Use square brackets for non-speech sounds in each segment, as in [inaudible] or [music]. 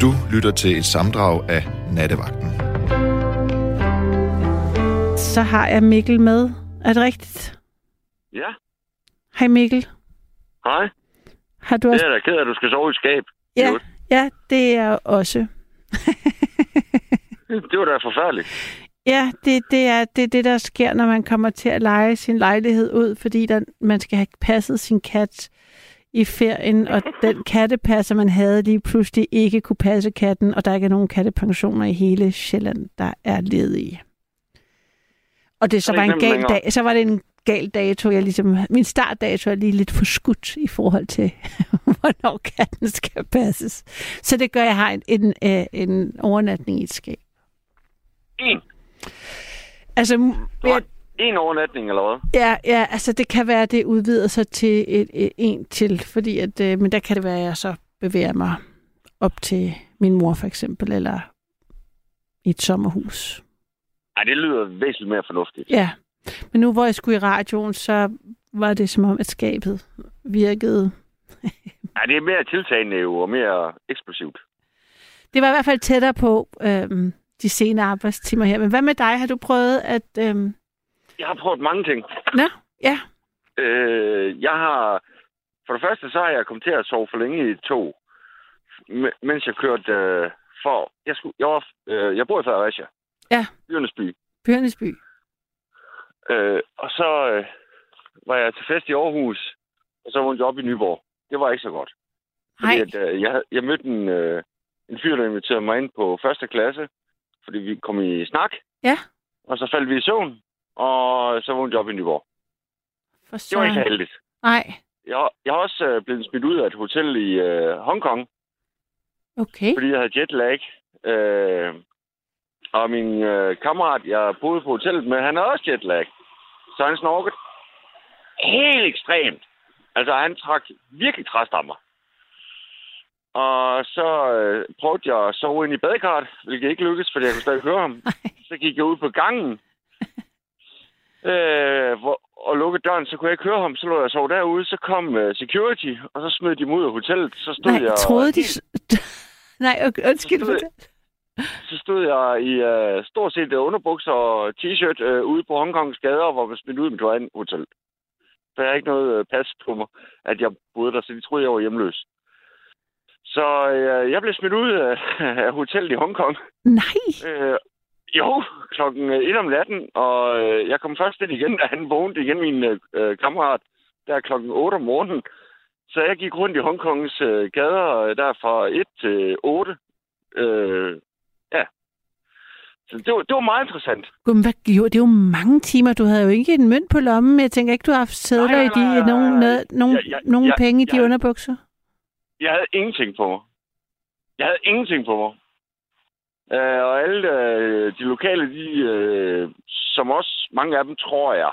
Du lytter til et samdrag af Nattevagten. Så har jeg Mikkel med. Er det rigtigt? Ja, Hej Mikkel. hej. Har du Det også... er da ked af, at du skal sove i skab. Ja, Jo, ja, det er jeg også. [laughs] Det var da forfærdeligt. Ja, det, det, er, det er det, der sker, når man kommer til at lege sin lejlighed ud, fordi der, man skal have passet sin kat i ferien, og [laughs] den kattepasser, man havde lige pludselig ikke kunne passe katten, og der ikke er nogen kattepensioner i hele Sjælland, der er ledige. Og det så var en gal dag, så var det en gal dato, jeg ligesom, min startdato er lige lidt for skudt i forhold til, [laughs] hvornår katten skal passes. Så det gør, at jeg har en, en, øh, en overnatning i et skab. En. Altså, jeg, en overnatning, eller hvad? Ja, ja, altså det kan være, at det udvider sig til et, et, en til, fordi at, øh, men der kan det være, at jeg så bevæger mig op til min mor for eksempel, eller i et sommerhus. Nej, det lyder væsentligt mere fornuftigt. Ja, men nu hvor jeg skulle i radioen, så var det som om, at skabet virkede. Ja, det er mere tiltagende jo, og mere eksplosivt. Det var i hvert fald tættere på øhm, de sene arbejdstimer her. Men hvad med dig? Har du prøvet at... Øhm... Jeg har prøvet mange ting. Nå, ja. Øh, jeg har... For det første, så har jeg kommet til at sove for længe i et tog, m- mens jeg kørte øh, for... Jeg, skulle, jeg, var, øh, jeg bor i Fredericia. Ja. Byernes by. Bjørnesby. Øh, og så øh, var jeg til fest i Aarhus, og så vågnede jeg op i Nyborg. Det var ikke så godt. Fordi Nej. at, øh, jeg, jeg mødte en, øh, en fyr, der inviterede mig ind på første klasse, fordi vi kom i snak. Ja. Og så faldt vi i søvn, og så vågnede jeg op i Nyborg. For Det var ikke så heldigt. Nej, Jeg, jeg har også øh, blevet smidt ud af et hotel i øh, Hongkong, okay. fordi jeg havde jetlag. Øh, og min øh, kammerat, jeg boede på hotellet med, han havde også jetlag. Så han snorkede helt ekstremt. Altså, han trak virkelig træstammer. Og så øh, prøvede jeg at sove ind i badekarret, hvilket ikke lykkedes, fordi jeg kunne stadig høre ham. [laughs] Så gik jeg ud på gangen øh, hvor, og lukkede døren, så kunne jeg ikke høre ham. Så lå jeg og sove derude. Så kom øh, security, og så smed de mig ud af hotellet. Så stod Nej, jeg troede de... helt- s- [laughs] Nej, undskyld. Så stod så stod jeg i øh, stort set øh, underbukser og t-shirt øh, ude på Hongkongs gader, og var smidt ud med et andet hotel. Jeg har ikke noget øh, pas på mig, at jeg boede der, så de troede, jeg var hjemløs. Så øh, jeg blev smidt ud af, [laughs] af hotellet i Hongkong. Nej, Øh, jo, klokken øh, et om natten, og øh, jeg kom først ind igen, [laughs] da han vågnede igen, min øh, øh, kammerat, der klokken 8 om morgenen. Så jeg gik rundt i Hongkongs øh, gader, øh, der fra 1 til 8. Øh, ja. Så det var, det var meget interessant. Gud, men hvad gjorde det? er jo mange timer. Du havde jo ikke en mønt på lommen. Jeg tænker ikke, du har haft sædler i de, nogen, nogen, Jeg- jeg- nogen jeg- penge i de jeg- underbukser. Jeg havde ingenting på mig. Jeg havde ingenting på mig. Øh, og alle øh, de lokale, de, øh, som også mange af dem, tror jeg,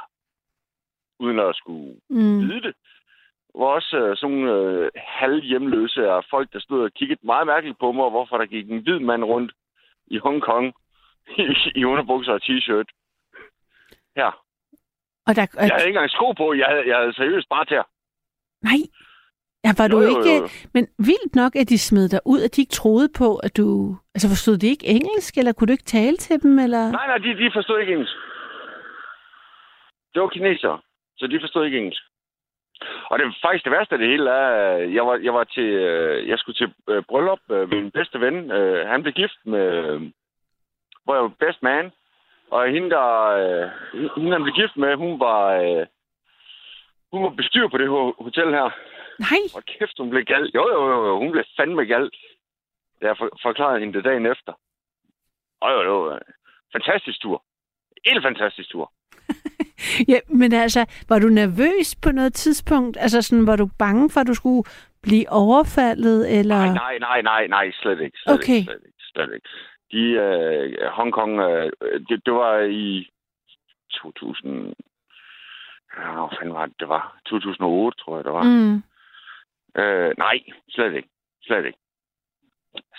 uden at skulle Mm. vide det, var også øh, sådan nogle øh, halvhjemløse af folk, der stod og kiggede meget mærkeligt på mig, og hvorfor der gik en hvid mand rundt i Hongkong [laughs] i, i underbukser og t-shirt. Ja. Og der, Jeg havde ikke engang sko på. Jeg havde, jeg havde seriøst bare til. nej, ja, var du Jo, jo, ikke... jo. Men vildt nok, at de smed dig ud, at de ikke troede på, at du... Altså forstod de ikke engelsk, eller kunne du ikke tale til dem, eller... Nej, nej, de, de forstod ikke engelsk. Det var kinesere, så de forstod ikke engelsk. Og det faktisk det værste af det hele er, jeg var, jeg var til, øh, jeg skulle til øh, bryllup øh, med min bedste ven. Han blev gift med, hvor jeg var best man. Og hende, der, hende, han blev gift med, hun var, hun var bestyr på det ho- hotel her. Nej, Og kæft, hun blev gal. Jo, jo, jo, jo, hun blev fandme gal. Jeg for, forklarede hende det dagen efter. Og jo, jo, øh, fantastisk tur. Helt fantastisk tur. [laughs] ja, men altså, var du nervøs på noget tidspunkt? Altså sådan, var du bange for, at du skulle blive overfaldet, eller... Nej, nej, nej, nej, nej, slet ikke. Slet Okay. ikke, slet ikke, slet ikke. De, øh, Hongkong, øh, det, det var i 2000... Ja, hvor fanden var det, det var? 2008, tror jeg, det var. Mm. Mm. Øh, nej, slet ikke. Slet ikke.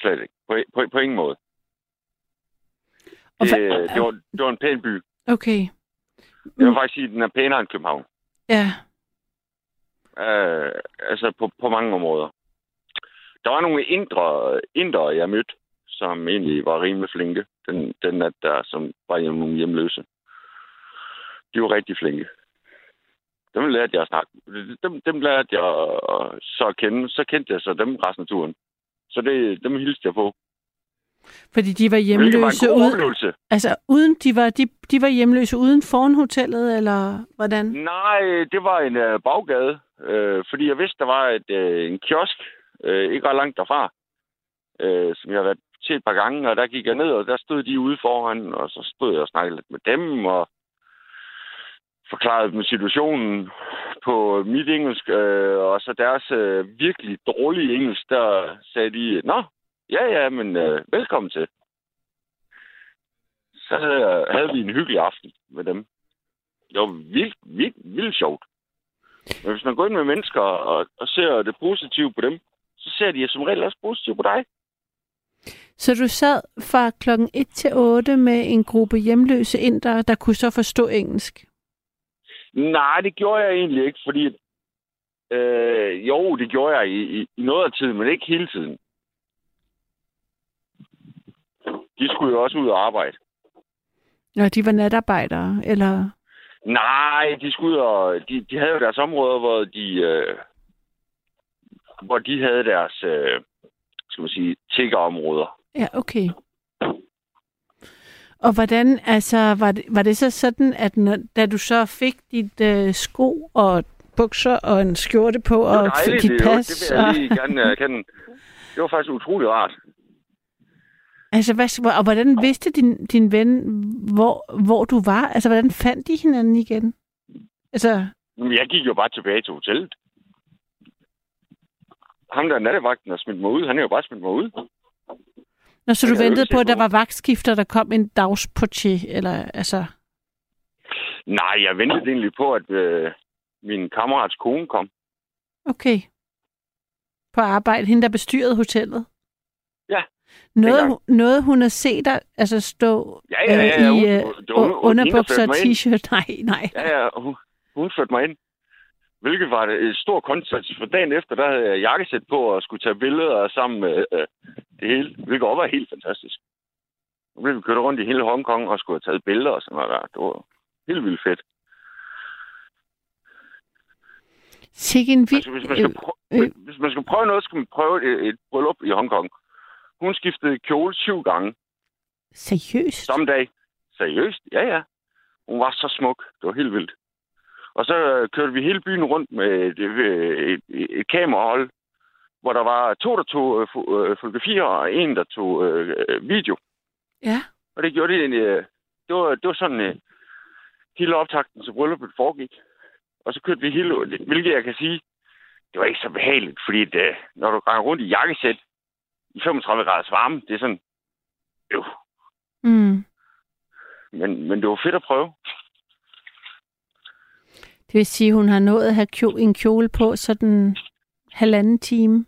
Slet ikke. På, på, på ingen måde. Det, det, var, det var en pæn by. Okay, Jeg vil Mm. faktisk sige, at den er pænere end København. ja. Øh, altså på, på mange områder. der var nogle indre, indre, jeg mødte, som egentlig var rimelig flinke. Den, den nat der, som var hjemme nogle hjemløse. De var rigtig flinke. Dem lærte jeg at snakke. Dem, dem lærte jeg så at kende. Så kendte jeg så dem resten af turen. Så det, dem hilste jeg på. Fordi de var hjemløse var uden, altså uden, de var, de, de var hjemløse uden foran hotellet, eller hvordan? Nej, det var en øh, baggade, øh, fordi jeg vidste, der var et, øh, en kiosk, øh, ikke ret langt derfra, øh, som jeg har været til et par gange, og der gik jeg ned, og der stod de ude foran, og så stod jeg og snakkede lidt med dem, og forklarede dem situationen på mit engelsk, øh, og så deres øh, virkelig dårlige engelsk, der sagde de, Nå, ja, ja, men øh, velkommen til. Så havde, havde vi en hyggelig aften med dem. Det var vildt, vildt, vildt sjovt. Men hvis man går ind med mennesker og, og ser det positive på dem, så ser de som regel også positivt på dig. Så du sad fra klokken 1 til 8 med en gruppe hjemløse indere, der kunne så forstå engelsk? Nej, det gjorde jeg egentlig ikke, fordi... Øh, jo, det gjorde jeg i, i, i noget af tiden, men ikke hele tiden. De skulle jo også ud og arbejde. Nå, de var natarbejdere, eller... Nej, de skulle ud og... De, de havde jo deres områder, hvor de... Øh, hvor de havde deres... Øh, skal man sige, tiggerområder. Ja, okay. Og hvordan, altså, var det, var det så sådan, at når, da du så fik dit øh, sko og bukser og en skjorte på, og dejligt, dit det, pas, det vil jeg og, lige gerne erkende. Det var faktisk utrolig rart. altså, hvad, og hvordan vidste din, din ven, hvor, hvor du var? Altså, hvordan fandt de hinanden igen? Altså, Jeg gik jo bare tilbage til hotellet. Ham der nattevagten har smidt mig ud, han er jo bare smidt mig ud. når så du ventede på, at der var vagtskifter, der kom en dagsportier, eller altså... Nej, jeg ventede egentlig på, at øh, min kammerats kone kom. Okay. På arbejde. Hende, der bestyrede hotellet. Ja, Noget, noget hun har set dig altså stå Ja, ja, ja, ja, øh, i øh, hun- underbukser og t-shirt. [laughs] Nej, nej. Ja, ja, hun, hun førte mig ind. Hvilket var et stort kontrast, for dagen efter, der havde jeg jakkesæt på og skulle tage billeder sammen med øh, det hele. Hvilket også var helt fantastisk. Nu blev vi kørt rundt i hele Hongkong og skulle have taget billeder og sådan noget der. Det var helt vildt fedt. Sikke en vild... Altså, hvis man skal, prøve, øh. hvis man skal prøve noget, skal man prøve et, et bryllup i Hongkong. Hun skiftede kjole syv gange. seriøst? Samme dag. Seriøst? Ja, ja. Hun var så smuk. Det var helt vildt. Og så øh, kørte vi hele byen rundt med et, øh, et, et, et kamerahold, hvor der var to, der tog øh, øh, fotografier, og en, der tog øh, øh, video. Ja. Og det gjorde det egentlig... Øh, det, var, det var sådan, øh, hele optakten til brylluppet foregik. Og så kørte vi hele... Hvilket jeg kan sige, det var ikke så behageligt, fordi det, når du går rundt i jakkesæt i 35 graders varme, det er sådan... Jo, Mm. men, men det var fedt at prøve. Det vil sige, hun har nået at have kjole, en kjole på sådan halvanden time.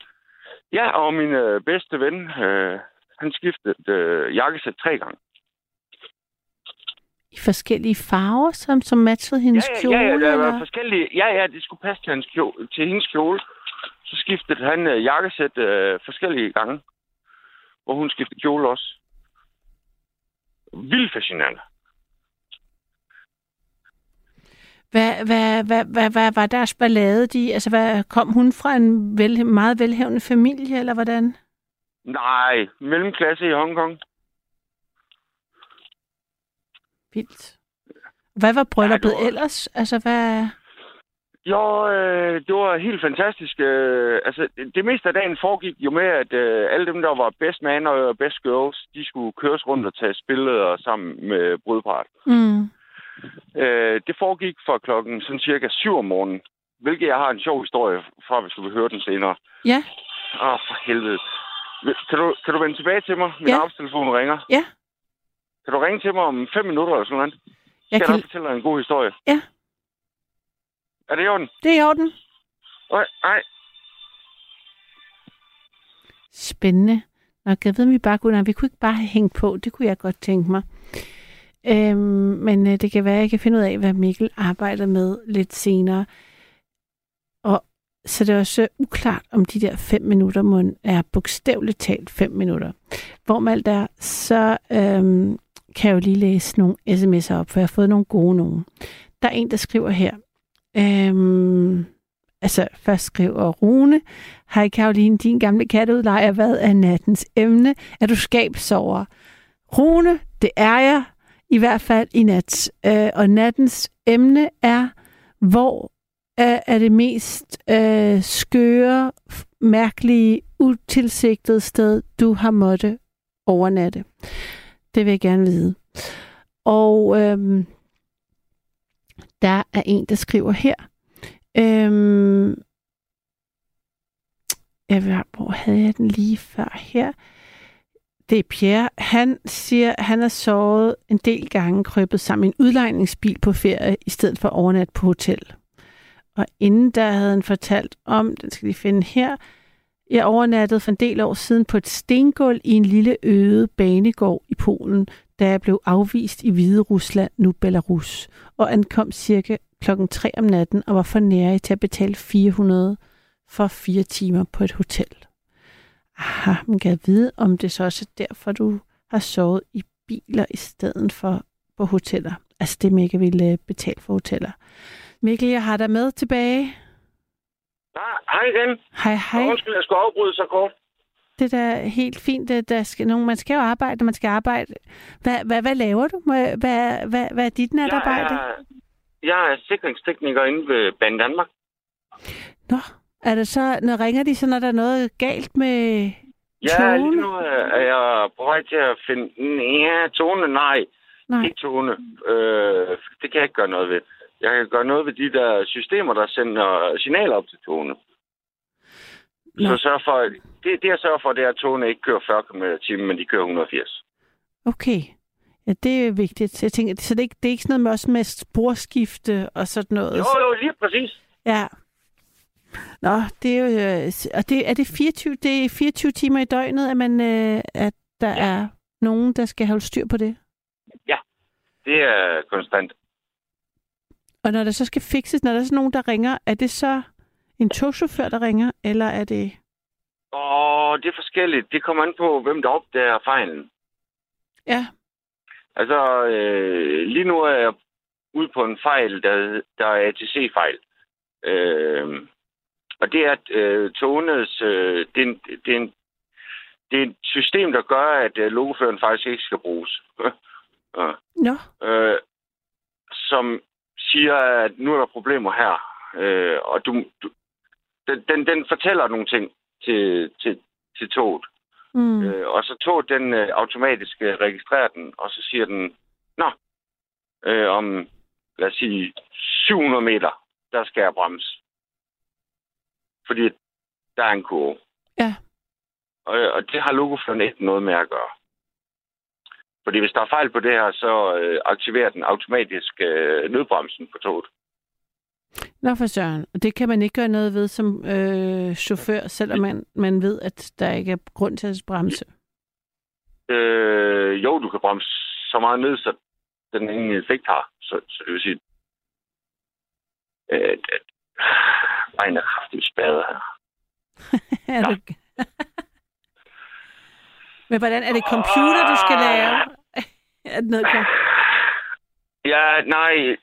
Ja, og min øh, bedste ven, øh, han skiftede øh, jakkesæt tre gange. I forskellige farver, som, som matchede hendes ja, kjole. ja, ja, der var eller? forskellige. Ja, ja, det skulle passe til, hans kjole, til hendes kjole. Så skiftede han øh, jakkesæt øh, forskellige gange, hvor hun skiftede kjole også. Vildt fascinerende. Hvad, hvad, hvad, hvad, hvad var deres ballade? De, altså, hvad, kom hun fra en vel, meget velhavende familie, eller hvordan? Nej, mellemklasse i Hongkong. Vildt. Hvad var brylluppet Ja, var- ellers? Altså, hvad... Jo, øh, det var helt fantastisk. Øh, altså, det, det meste af dagen foregik jo med, at øh, alle dem, der var best man og best girls, de skulle køres rundt og tage billeder sammen med brudpart. Mm. Øh, det foregik fra klokken sådan cirka 7 om morgenen. Hvilket jeg har en sjov historie fra, hvis du vil høre den senere. Ja, Åh, oh, for helvede. Kan du, kan du vende tilbage til mig? Min Ja. arbejdstelefon ringer. ja. Kan du ringe til mig om fem minutter eller sådan noget? Jeg kan... nok fortælle dig en god historie? Ja. Er det i orden? Det er i orden. Nej, nej. Spændende. Nå, jeg ved, om vi bare kunne... Nej, vi kunne ikke bare have hængt på. Det kunne jeg godt tænke mig. Øhm, men øh, det kan være, at jeg kan finde ud af, hvad Mikkel arbejder med lidt senere. Og så det er også uklart, om de der fem minutter må er bogstaveligt talt fem minutter. Hvor man alt er, så øhm, kan jeg jo lige læse nogle sms'er op, for jeg har fået nogle gode nogen. Der er en, der skriver her. Øhm, altså, først skriver Rune. Hej Karoline, din gamle katteudlejer, hvad er nattens emne? Er du skabsover? Rune, det er jeg, i hvert fald i nat. Øh, og nattens emne er, hvor er, er det mest øh, skøre, mærkelige, utilsigtede sted, du har måtte overnatte? Det vil jeg gerne vide. Og øh, der er en, der skriver her. Øh, jeg ved, hvor havde jeg den lige før her? Det er Pierre. Han siger, at han har såret en del gange krøbet sammen i en udlejningsbil på ferie, i stedet for overnat på hotel. Og inden der havde han fortalt om, den skal de finde her, jeg overnattede for en del år siden på et stengulv i en lille øde banegård i Polen, da jeg blev afvist i Hvide Rusland, nu Belarus, og ankom cirka klokken 3 om natten og var for nære til at betale 400 for fire timer på et hotel. Aha, man kan vide, om det så også er derfor, du har sovet i biler i stedet for på hoteller. Altså det, Mikkel ville betale for hoteller. Mikkel, jeg har dig med tilbage. Ja, hej igen. Hej, hej. Undskyld, jeg skulle afbryde så kort. Det er da helt fint. Det, der skal nogen, man skal jo arbejde, man skal arbejde. Hvad, hvad, hvad laver du? Hvad, hvad, hvad er dit natarbejde? Jeg er, jeg er sikringstekniker inde ved Band Danmark. Nå, er det så, når ringer de så, når der er noget galt med Ja, lige nu er er jeg på vej til at finde... Ja, tone, nej. Nej. Ikke tone. Øh, det kan jeg ikke gøre noget ved. Jeg kan gøre noget ved de der systemer, der sender signaler op til tone. Nå. Så sørg for, det, det jeg sørger for, det er, at togene ikke kører 40 km i timen, men de kører 180. Okay. Ja, det er vigtigt. Jeg tænker, så det er ikke, det er ikke sådan noget med, også med sporskifte og sådan noget? Jo, jo, lige præcis. Ja. Nå, det er jo... øh, Og det, er det 24, det er 24 timer i døgnet, at, man, øh, at der Ja. er nogen, der skal holde styr på det? Det er konstant. Og når der så skal fikses, når der er sådan nogen, der ringer, er det så en togchauffør, der ringer, eller er det... Og det er forskelligt. Det kommer an på, hvem der opdager fejlen. Ja, Altså, øh, lige nu er jeg ude på en fejl, der, der er ATC-fejl. Øh, og det er, at øh, togenes... Øh, det, er en, det, er en, det er et system, der gør, at øh, logoføren faktisk ikke skal bruges. [laughs] Nå, øh, som siger, at nu er der problemer her. Øh, og du, du, den, den, den fortæller nogle ting til, til, til toget. mm. Mm. Øh, og så toget den øh, automatisk øh, registrerer den, og så siger den, nå, øh, om lad os sige 700 meter, der skal jeg bremse. Fordi der er en kurve. Ja. Og, og det har logoføren ikke noget med at gøre. Fordi hvis der er fejl på det her, så øh, aktiverer den automatisk øh, nødbremsen på toget. Nå for søren. Og det kan man ikke gøre noget ved som øh, chauffør, selvom man, man ved, at der ikke er grund til at bremse. Øh, jo, du kan bremse så meget ned, så den ingen effekt har. Så, så det vil sige, øh, vejen er kraftigt spadet her. [laughs] Er du... Men hvordan er det computer, du skal lave? [laughs] Er det noget, Ja, nej,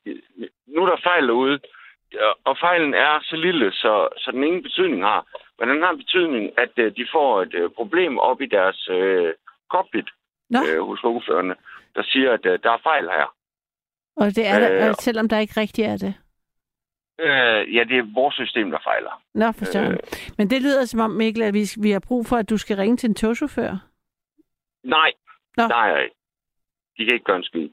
nu er der fejl derude. Ja, Og fejlen er så lille, så, så den ingen betydning har. Men den har betydning, at øh, de får et øh, problem op i deres øh, cockpit Nå, øh, hos logoførerne, der siger, at øh, der er fejl her. og det er der, øh, selvom der ikke rigtig er det. Øh, ja, det er vores system, der fejler. Nå, for søren. Øh, Men det lyder som om, Mikkel, at vi, vi har brug for, at du skal ringe til en togchauffør. nej, Nå. nej, de kan ikke gøre en skid.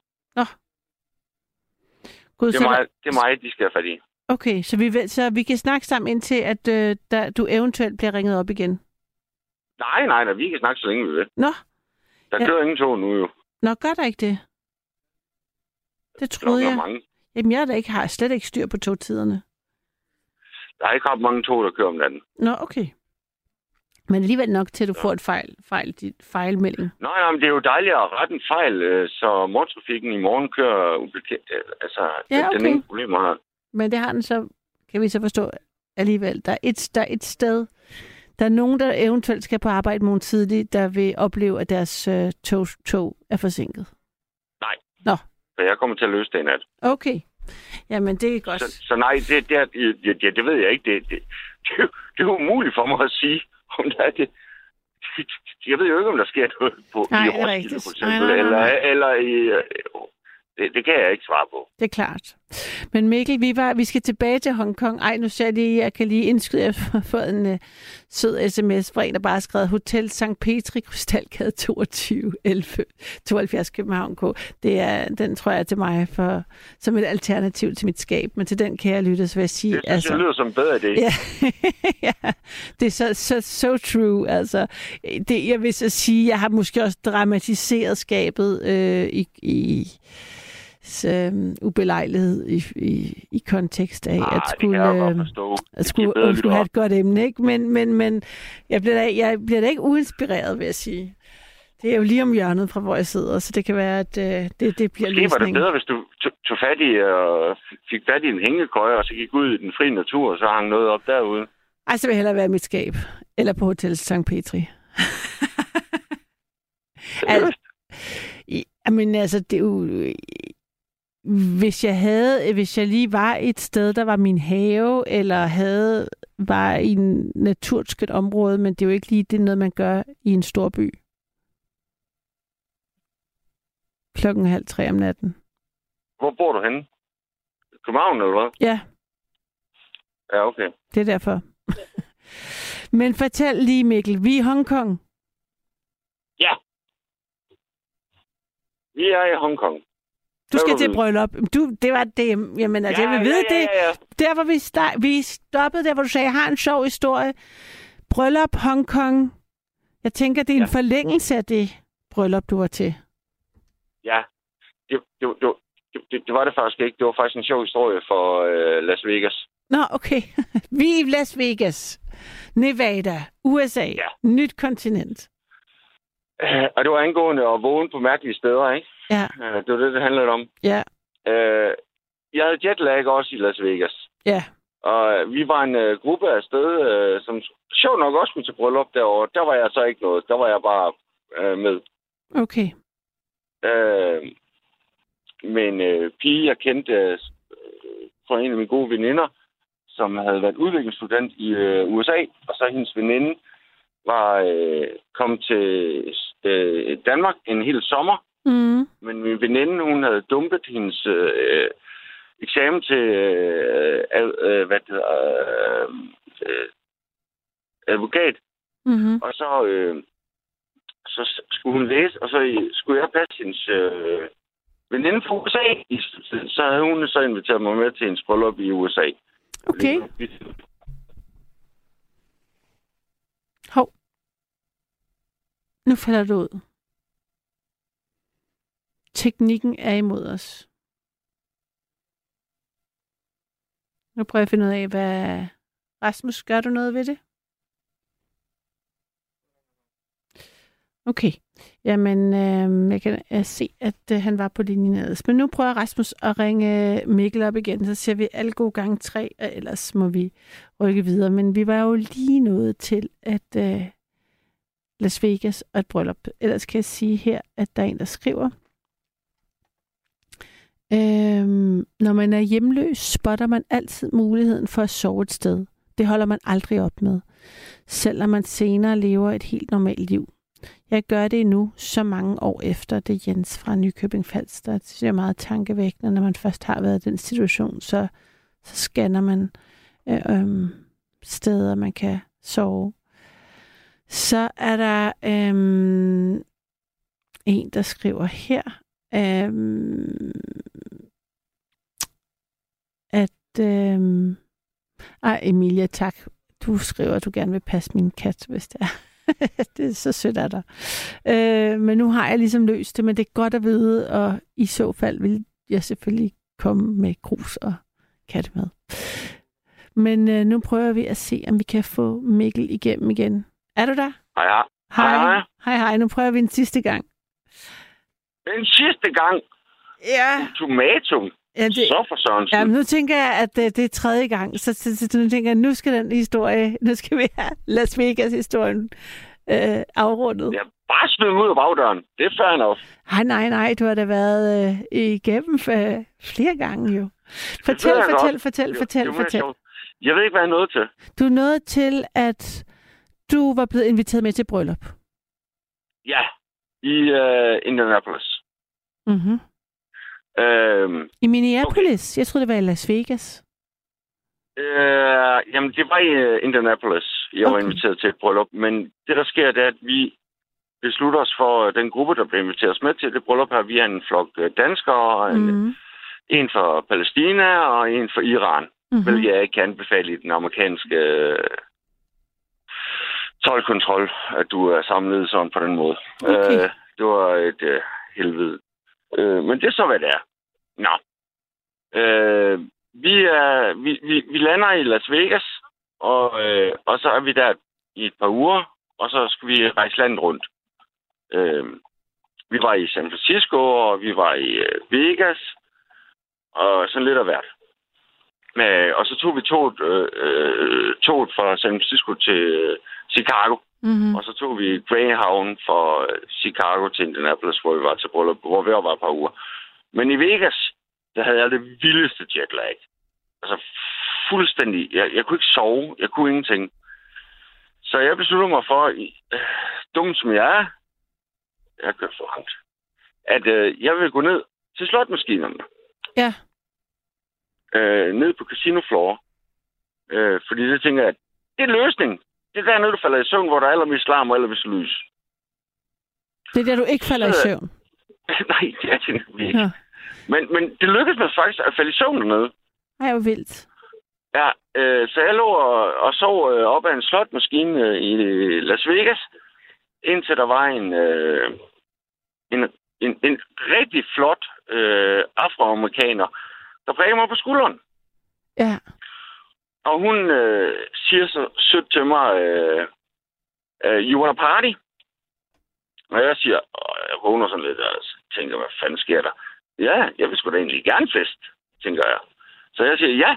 Gud, Det så er, mig, det er mig, de skal have fat i. Okay, så vi, så vi kan snakke sammen indtil, at øh, der, du eventuelt bliver ringet op igen. Nej, nej, nej, vi kan snakke så længe vi vil. Nå, Der Ja. kører ingen tog nu jo. nå gør der ikke det? Det troede er jeg. mange. Jamen, jeg er da ikke, har slet ikke styr på togtiderne. Der er ikke ret mange tog, der kører om natten. Nå, okay. Men alligevel nok til, at du får et fejl, fejl, dit fejlmelding. Nej, nej, men det er jo dejligt at rette en fejl, øh, så morgentrafikken i morgen kører ubekendt. Altså, Ja, den- den okay. ingen problemer har. Men det har den så, kan vi så forstå, alligevel. Der er, et, der er et sted, der er nogen, der eventuelt skal på arbejde morgen tidligt, der vil opleve, at deres øh, tog, tog er forsinket. Så jeg kommer til at løse det i nat. Okay. Jamen, det er godt. Så, så nej, det, det, det, det, det ved jeg ikke. Det, det, det, er det er umuligt for mig at sige, om der er det. Jeg ved jo ikke, om der sker noget på Nej, i Roskilde, for eksempel, Nej, nej, nej, nej. Eller, eller i... øh, Det, det kan jeg ikke svare på. Det er klart. Men Mikkel, vi, var, vi skal tilbage til Hongkong. Ej, nu ser jeg lige, jeg kan lige indskyde, at jeg har en uh, sød sms fra en, der bare har skrevet Hotel St. Petri, Krystalgade 22, 11, 72 København K. Det er, den tror jeg er til mig for, som et alternativ til mit skab. Men til den kan jeg lytte, så vil jeg sige... Det synes altså, jeg lyder som bedre idé. Ja, [laughs] ja. det er så, så, so true. Altså, det, jeg vil så sige, jeg har måske også dramatiseret skabet øh, i, i øh, ubelejlighed i, i, i kontekst af Ah, at det skulle, øh, at Det skulle, bedre at skulle have et godt emne. Ikke? Men, men, men jeg, bliver da, jeg bliver da ikke uinspireret, vil jeg sige. Det er jo lige om hjørnet fra, hvor jeg sidder, så det kan være, at øh, det, det bliver Måske var det løsningen. bedre, hvis du tog- fat i, øh, fik fat i en hængekøje, og så gik ud i den frie natur, og så hang noget op derude. Ej, så vil jeg hellere være i mit skab. Eller på Hotel St. Petri. [laughs] I- Jamen altså, det er jo... Hvis jeg havde, hvis jeg lige var et sted, der var min have, eller havde, var i en naturskønt område, men det er jo ikke lige det noget, man gør i en stor by. Klokken halv tre om natten. Hvor bor du henne? København, eller hvad? Ja, Ja, okay. det er derfor. [laughs] men fortæl lige, Mikkel, vi er i Hongkong. Ja. Vi er i Hongkong. Du skal til bryllup. Du, det var det. Jamen, altså, jeg vil vide ja, det. ja, ja. Der, hvor vi, sta- vi stoppede, der hvor du sagde, jeg har en sjov historie. Bryllup, Hongkong. Jeg tænker, det er en Ja. forlængelse af det bryllup, du var til. Ja, det, det, det, det, det, det var det faktisk ikke. Det var faktisk en sjov historie for øh, Las Vegas. Nå, okay. [laughs] vi er i Las Vegas, Nevada, USA. Ja. Nyt kontinent. Øh, og det var angående at vågne på mærkelige steder, ikke? Ja, Øh, det var det, det handlede om. ja, Øh, jeg havde jetlag også i Las Vegas. ja. Og øh, vi var en øh, gruppe af sted, øh, som sjovt nok også skulle til bryllup derovre. Der var jeg så ikke noget. Der var jeg bare øh, med. Okay. Øh, men øh, pige, jeg kendte øh, fra en af mine gode veninder, som havde været udviklingsstudent i øh, USA, og så hendes veninde var øh, kommet til øh, Danmark en hel sommer, Mm. men min veninde, hun havde dumpet hendes øh, eksamen til øh, øh, hvad det hedder, øh, øh, advokat, Mm-hmm. og så, øh, så skulle hun læse, og så skulle jeg passe hendes øh, veninde fra USA. Så havde hun så inviteret mig med til hendes bryllup i USA. Okay. Hov. Nu falder du ud. Teknikken er imod os. Nu prøver jeg at finde ud af, hvad... Rasmus, gør du noget ved det? Okay. Jamen, øh, jeg kan øh, se, at øh, han var på linjen ellers. Men nu prøver Rasmus at ringe øh, Mikkel op igen, så ser vi alle gode gange tre, og ellers må vi rykke videre. Men vi var jo lige nået til, at øh, Las Vegas og et bryllup. Ellers kan jeg sige her, at der er en, der skriver, Øhm, når man er hjemløs, spotter man altid muligheden for at sove et sted. Det holder man aldrig op med, selvom man senere lever et helt normalt liv. Jeg gør det nu, så mange år efter det er Jens fra Nykøbing Falster. Det synes jeg er meget tankevækkende, når man først har været i den situation, så, så scanner man øh, øh, steder, man kan sove. Så er der øh, en, der skriver her, øh, at... Øh, ej, Emilia, tak. Du skriver, at du gerne vil passe min kat, hvis det er. [laughs] det er så sødt af dig. Øh, men nu har jeg ligesom løst det, men det er godt at vide, og i så fald vil jeg selvfølgelig komme med grus og kattemad. Men øh, nu prøver vi at se, om vi kan få Mikkel igennem igen. Er du der? Hej, hej. Hej. Hej. Hej, hej. Nu prøver vi en sidste gang. Den sidste gang, Ja. ultimatum. Ja, det, Så for Sørensen. ja, men nu tænker jeg, at det, det er tredje gang. Så, så, så nu tænker jeg, nu skal den historie, [laughs] nu skal vi have Las Vegas-historien øh, afrundet. Ja, bare smid ud af bagdøren. Det er fair enough. Nej, nej, nej, du har da været øh, igennem øh, flere gange jo. Fortæl, jeg fortæl, fortæl, fortæl, Det var fortæl. sjovt. Jeg ved ikke, hvad jeg nået til. Du er nået til, at du var blevet inviteret med til bryllup. Ja, i uh, Indianapolis. Mm-hmm. Øhm, I Minneapolis. Okay. Jeg troede, det var i Las Vegas. øh, jamen, det var i uh, Indianapolis, jeg okay. var inviteret til et bryllup. Men det, der sker, det er, at vi beslutter os for, øh, den gruppe, der blev inviteret os med til det bryllup her, vi er en flok øh, danskere, og en, Mm-hmm. en fra Palæstina og en fra Iran. Mm-hmm. hvilket jeg ikke kan anbefale i den amerikanske øh, tolvkontrol, at du er samlet sådan på den måde. Okay. Øh, det var et øh, helvede. Øh, men det er så, hvad det er. Nå. Øh, vi, er, vi, vi, vi lander i Las Vegas, og, øh, og så er vi der i et par uger, og så skal vi rejse landet rundt. Øh, vi var i San Francisco, og vi var i øh, Vegas, og sådan lidt af hvert. Med, og så tog vi toget, øh, øh, øh toget fra San Francisco til øh, Chicago. Mm-hmm. Og så tog vi Greyhound fra øh, Chicago til Indianapolis, hvor vi var til bryllup, hvor vi var et par uger. Men i Vegas, der havde jeg det vildeste jetlag. Altså fuldstændig. Jeg, jeg kunne ikke sove. Jeg kunne ingenting. Så jeg besluttede mig for, øh, dum som jeg er, jeg kørt for langt, at øh, jeg vil gå ned til slotmaskinerne Ja. øh, ned på Casino Floor. Øh, fordi det tænker jeg, det er løsning. Det er dernede, du falder i søvn, hvor der er allermest larm og allermest lys. Det er der, du ikke falder i Så- søvn. [laughs] Nej, det er det nemlig ikke. Ja. Men, men det lykkedes mig faktisk at falde i søvn dernede. Ej, hvor vildt. Ja, øh, så jeg lå og, og sov øh, op ad en slotmaskine øh, i Las Vegas, indtil der var en, øh, en, en, en rigtig flot øh, afroamerikaner, der prikker mig på skulderen. Ja. Og hun øh, siger så sødt til mig, øh, øh, you wanna party? Og jeg siger, og jeg vågner sådan lidt og tænker, hvad fanden sker der? Ja, jeg vil sgu da egentlig gerne fest, tænker jeg. Så jeg siger, ja,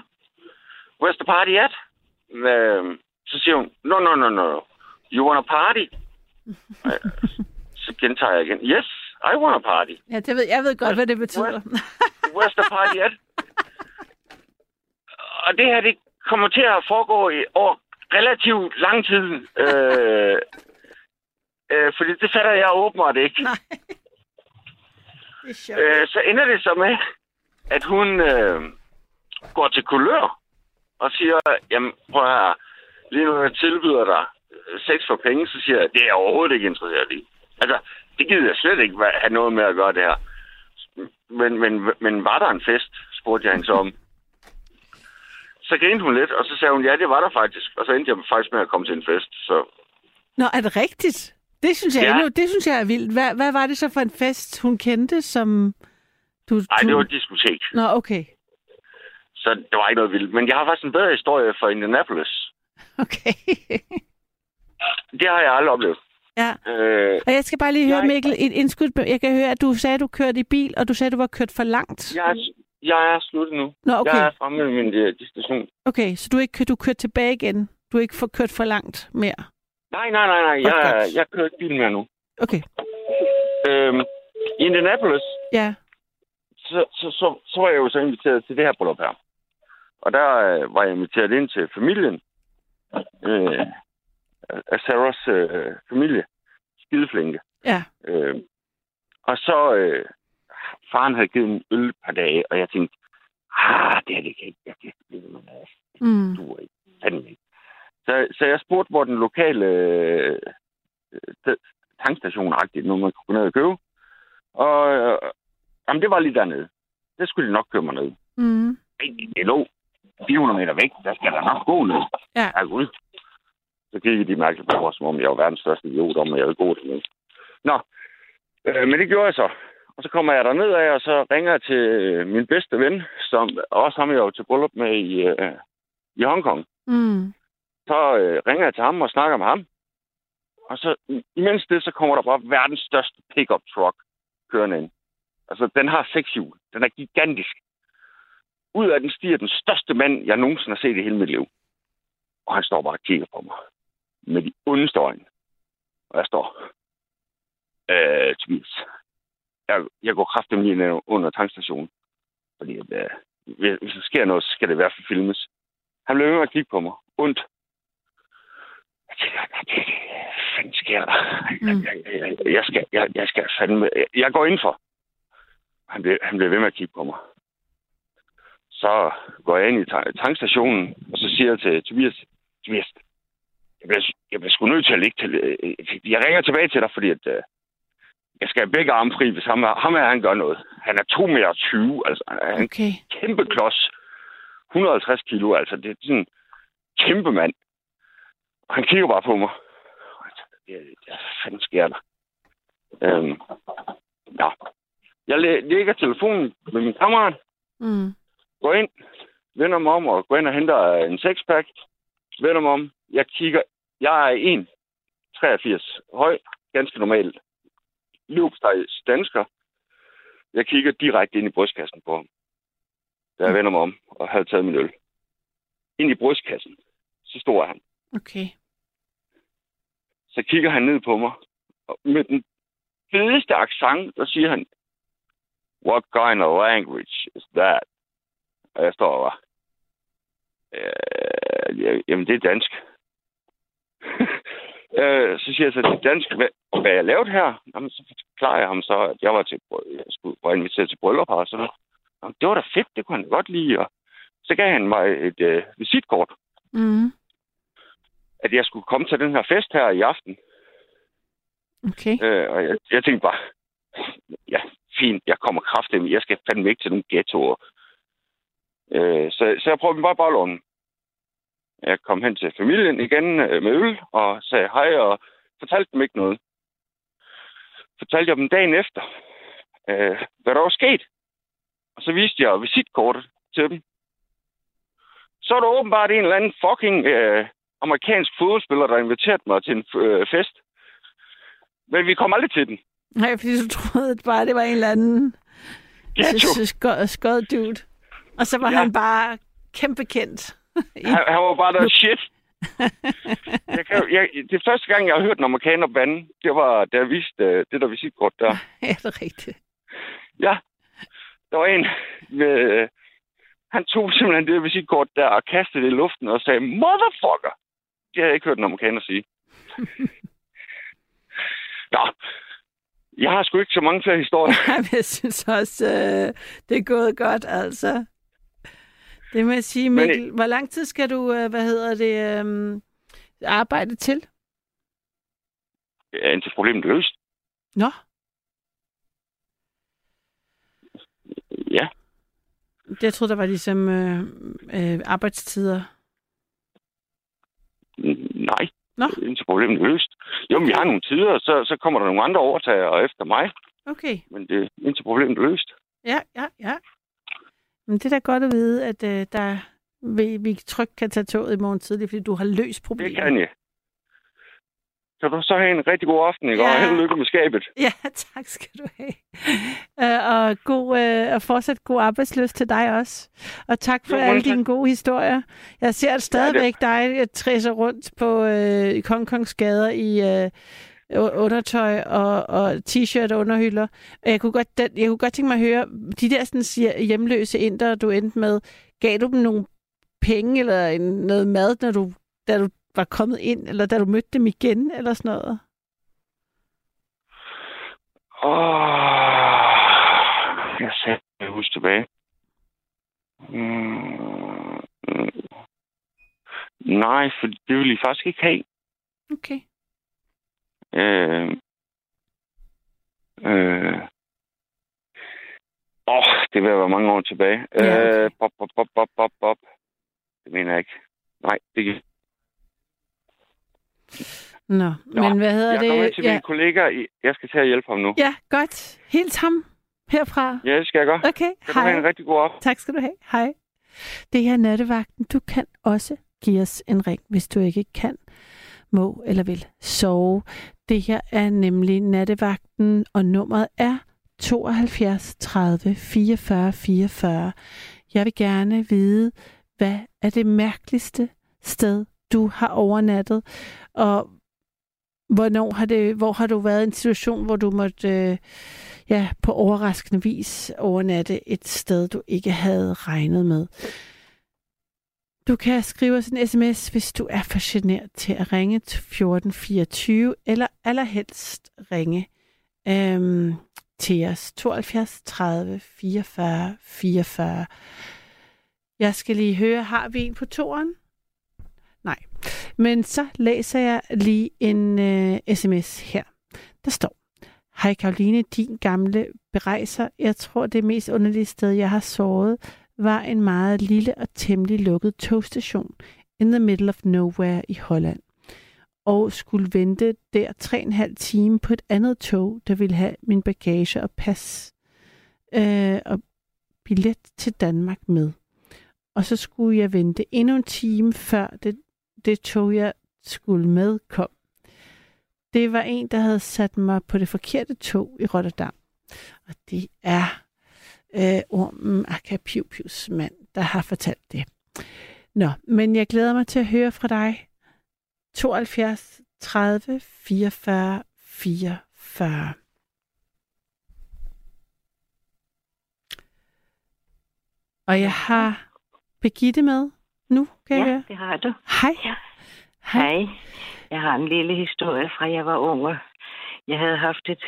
where's the party at? Øh, så siger hun, no, no, no, no, you wanna party? Og jeg- så gentager jeg igen, yes, I wanna party. Ja, det ved, jeg ved godt, hvad det betyder. Where's the party at? [laughs] Og det her, det kommer til at foregå i, over relativt lang tid. Øh, [laughs] øh, fordi det fatter jeg åbenbart ikke. Nej. [laughs] Det er sjovt. Øh, så ender det så med, at hun øh, går til kulør og siger, jamen prøv her, lige nu jeg tilbyder dig øh, sex for penge, så siger jeg, det er jeg overhovedet ikke interesseret i. Altså, det gider jeg slet ikke have noget med at gøre det her. Men, men, men var der en fest, spurgte jeg hende så om. Så grinede hun lidt, og så sagde hun, ja, det var der faktisk. Og så endte jeg faktisk med at komme til en fest. Så Nå, er det rigtigt? Det synes jeg, Ja. endnu, det synes jeg er vildt. Hvad, hvad var det så for en fest, hun kendte, som du... nej, du... det var et diskotek. Nå, okay. Så det var ikke noget vildt. Men jeg har faktisk en bedre historie fra Indianapolis. Okay. [laughs] Det har jeg aldrig oplevet. ja. Øh, Og jeg skal bare lige høre, Jeg- Mikkel, et indskud. Jeg kan høre, at du sagde, at du kørte i bil, og du sagde, at du var kørt for langt. jeg, jeg er sluttet nu. Nå, okay. Jeg er fremme med min øh, destination. Okay, så du ikke du kørt tilbage igen? Du er ikke for, kørt for langt mere? Nej, nej, nej, nej. Jeg, godt. jeg kører ikke bilen mere nu. Okay, Øhm, I Indianapolis, ja. så, så, så, så var jeg jo så inviteret til det her bryllup her. Og der øh, var jeg inviteret ind til familien. Øh, af Sarahs øh, familie. Skideflinke. Ja. Øh, og så, øh, faren havde givet en øl par dage, og jeg tænkte, ah, det her, det kan ikke, jeg kan ikke blive med det. Mm. duer ikke. Fandme ikke. Så, så jeg spurgte, hvor den lokale øh, øh, tankstation nu man kunne gå ned og købe. Og øh, jamen, det var lige dernede. Det skulle de nok køre mig ned. Mm. Det lå 400 meter væk. Der skal der nok gå ned. Ja. Gud. Så kiggede de mærkeligt på mig, som om jeg var verdens største idiot, om jeg ville gå dernede. Nå, øh, men det gjorde jeg så. Og så kommer jeg derned af, og så ringer jeg til øh, min bedste ven, som også ham jeg var til bryllup med i, øh, i Hongkong Mm. så øh, ringer jeg til ham og snakker med ham. Og så imens det, så kommer der bare verdens største pickup truck kørende ind. Altså, den har seks hjul. Den er gigantisk. ud af den stiger den største mand, jeg nogensinde har set i hele mit liv. Og han står bare og kigger på mig. Med de ondeste øjne. Og jeg står. Øh, Tobias. Jeg, jeg går kraftigt lige under tankstationen. Fordi at, øh, hvis der sker noget, så skal det i hvert fald filmes. Han blev ved med at kigge på mig. Ondt. Jeg tænker, hvad fanden sker der? Mm. Jeg, jeg, jeg, jeg, skal, jeg, jeg skal fandme... Jeg går ind for. Han blev, han blev ved med at kigge på mig. Så går jeg ind i ta- tankstationen, og så siger jeg til Tobias, Tobias, jeg bliver, jeg bliver sgu nødt til at ligge til... øh, Jeg ringer tilbage til dig, fordi at, øh, jeg skal have begge arme fri, hvis ham, ham er, han gør noget. Han er 2 meter 20, altså han er en kæmpe klods. 150 kilo, altså det er sådan en kæmpe mand. Og han kigger bare på mig. Tænker, Hvad fanden sker der? Øhm, ja. Jeg læ- lægger telefonen med min kammerat, Mm. går ind, vender mig om og går ind og henter en sexpack. Vender mig om. Jeg kigger. Jeg er 1,83 høj. Ganske normalt. Løbstejs dansker. Jeg kigger direkte ind i brystkassen på ham. Da jeg vender mig om og havde taget min øl. Ind i brystkassen. Så stod han. Okay. Så kigger han ned på mig. Og med den fedeste accent, der siger han, What kind of language is that? Og jeg står og var, øh, ja, jamen det er dansk. Øh, så siger jeg så til dansk, hvad, hvad jeg lavede her? Jamen, så forklarer jeg ham så, at jeg var til, jeg skulle var inviteret til bryllup her og sådan noget. Jamen, det var da fedt, det kunne han godt lide. Og så gav han mig et øh, visitkort, Mm. at jeg skulle komme til den her fest her i aften. Okay. Øh, og jeg, jeg tænkte bare, ja, fint, jeg kommer kraftigt, jeg skal fandme ikke til nogle ghettoer. Øh, så, så jeg prøvede bare boldånden. Jeg kom hen til familien igen øh, med øl, og sagde hej, og fortalte dem ikke noget. Fortalte jeg dem dagen efter, øh, hvad der var sket. Og så viste jeg visitkortet til dem. Så er der åbenbart en eller anden fucking øh, amerikansk fodboldspiller, der inviterede mig til en øh, fest. Men vi kom aldrig til den. Nej, fordi du troede at bare, det var en eller anden skød, skød dude. Og så var Ja. han bare kæmpe kendt. Han, han var bare der shit. [laughs] Jeg kan, jeg, det er første gang, jeg har hørt en amerikaner bande, det var, da jeg viste øh, det der visitkort der. [laughs] Ja, det er rigtigt. Ja, der var en med... Han tog simpelthen det visitkort der og kastede det i luften og sagde, motherfucker! Det har jeg ikke hørt en amerikaner sige. [laughs] Nå, jeg har sgu ikke så mange flere historier. Jeg synes også, øh, det er gået godt, altså. Det må jeg sige, Men- Mikkel. Hvor lang tid skal du, øh, hvad hedder det, øh, arbejde til? Ja, indtil problemet er løst. Nå, Ja, jeg troede, der var ligesom øh, øh, arbejdstider. Nej. Nå. Indtil problemet er løst. Jo, men vi har nogle tider, så, så kommer der nogle andre overtagere efter mig. Okay, Men det indtil problemet er løst. ja, ja, ja. Men det er da godt at vide, at øh, der, vi, vi trygt kan tage toget i morgen tidlig, fordi du har løst Det problemet. kan jeg. Kan du så have en rigtig god aften, ikke? Ja. Og held og lykke med skabet. [laughs] Ja, tak skal du have. Uh, og, god, uh, og fortsat god arbejdsløst til dig også. Og tak for Jo, alle tak. dine gode historier. Jeg ser stadigvæk dig uh, træse rundt på uh, Kongkongs gader i uh, undertøj og, og t-shirt og underhylder. Jeg kunne, godt, jeg kunne godt tænke mig at høre, de der sådan, hjemløse indere, du endte med, gav du dem nogle penge eller en, noget mad, når du, da du var kommet ind, eller da du mødte dem igen, eller sådan noget? Åh, jeg sagde, jeg husker tilbage. Mm. Nej, for det ville I faktisk ikke have. Okay. Øh, øh. Åh, det vil være mange år tilbage. Ja. Øh, bop, bop, bop, bop, bop. Det mener jeg ikke. Nej, det Nå, Nå, men hvad hedder Jeg det? kommer hen til ja. min kollega. i- Jeg skal til at hjælpe ham nu. ja, godt. Hils ham herfra. Ja, det skal jeg gøre. Okay, Kan du have en hej. rigtig god aften. Tak skal du have. Hej. Det her er nattevagten. Du kan også give os en ring, hvis du ikke kan, må eller vil sove. Det her er nemlig nattevagten, og nummeret er 72 30 44 44. Jeg vil gerne vide, hvad er det mærkeligste sted, du har overnattet, og hvornår har det, hvor har du været i en situation, hvor du måtte øh, ja, på overraskende vis overnatte et sted, du ikke havde regnet med. Du kan skrive os en sms, hvis du er for generet til at ringe til 1424, eller allerhelst ringe øhm, til os 72 30 44 44. Jeg skal lige høre, har vi en på toren? Nej. Men så læser jeg lige en øh, sms her. Der står, Hej Karoline, din gamle berejser. Jeg tror, det mest underlige sted, jeg har såret, var en meget lille og temmelig lukket togstation in the middle of nowhere i Holland. Og skulle vente der tre en halv time på et andet tog, der ville have min bagage og pas øh, og billet til Danmark med. Og så skulle jeg vente endnu en time, før det, det tog, jeg skulle med, kom. Det var en, der havde sat mig på det forkerte tog i Rotterdam. Og det er øh, ormen Akapiupius mand, der har fortalt det. Nå, men jeg glæder mig til at høre fra dig. 72 30 44 44. Og jeg har Begitte med nu, kan ja, jeg høre. det har du. Hej. Ja. Hej. Jeg har en lille historie fra, jeg var ung. Jeg havde haft et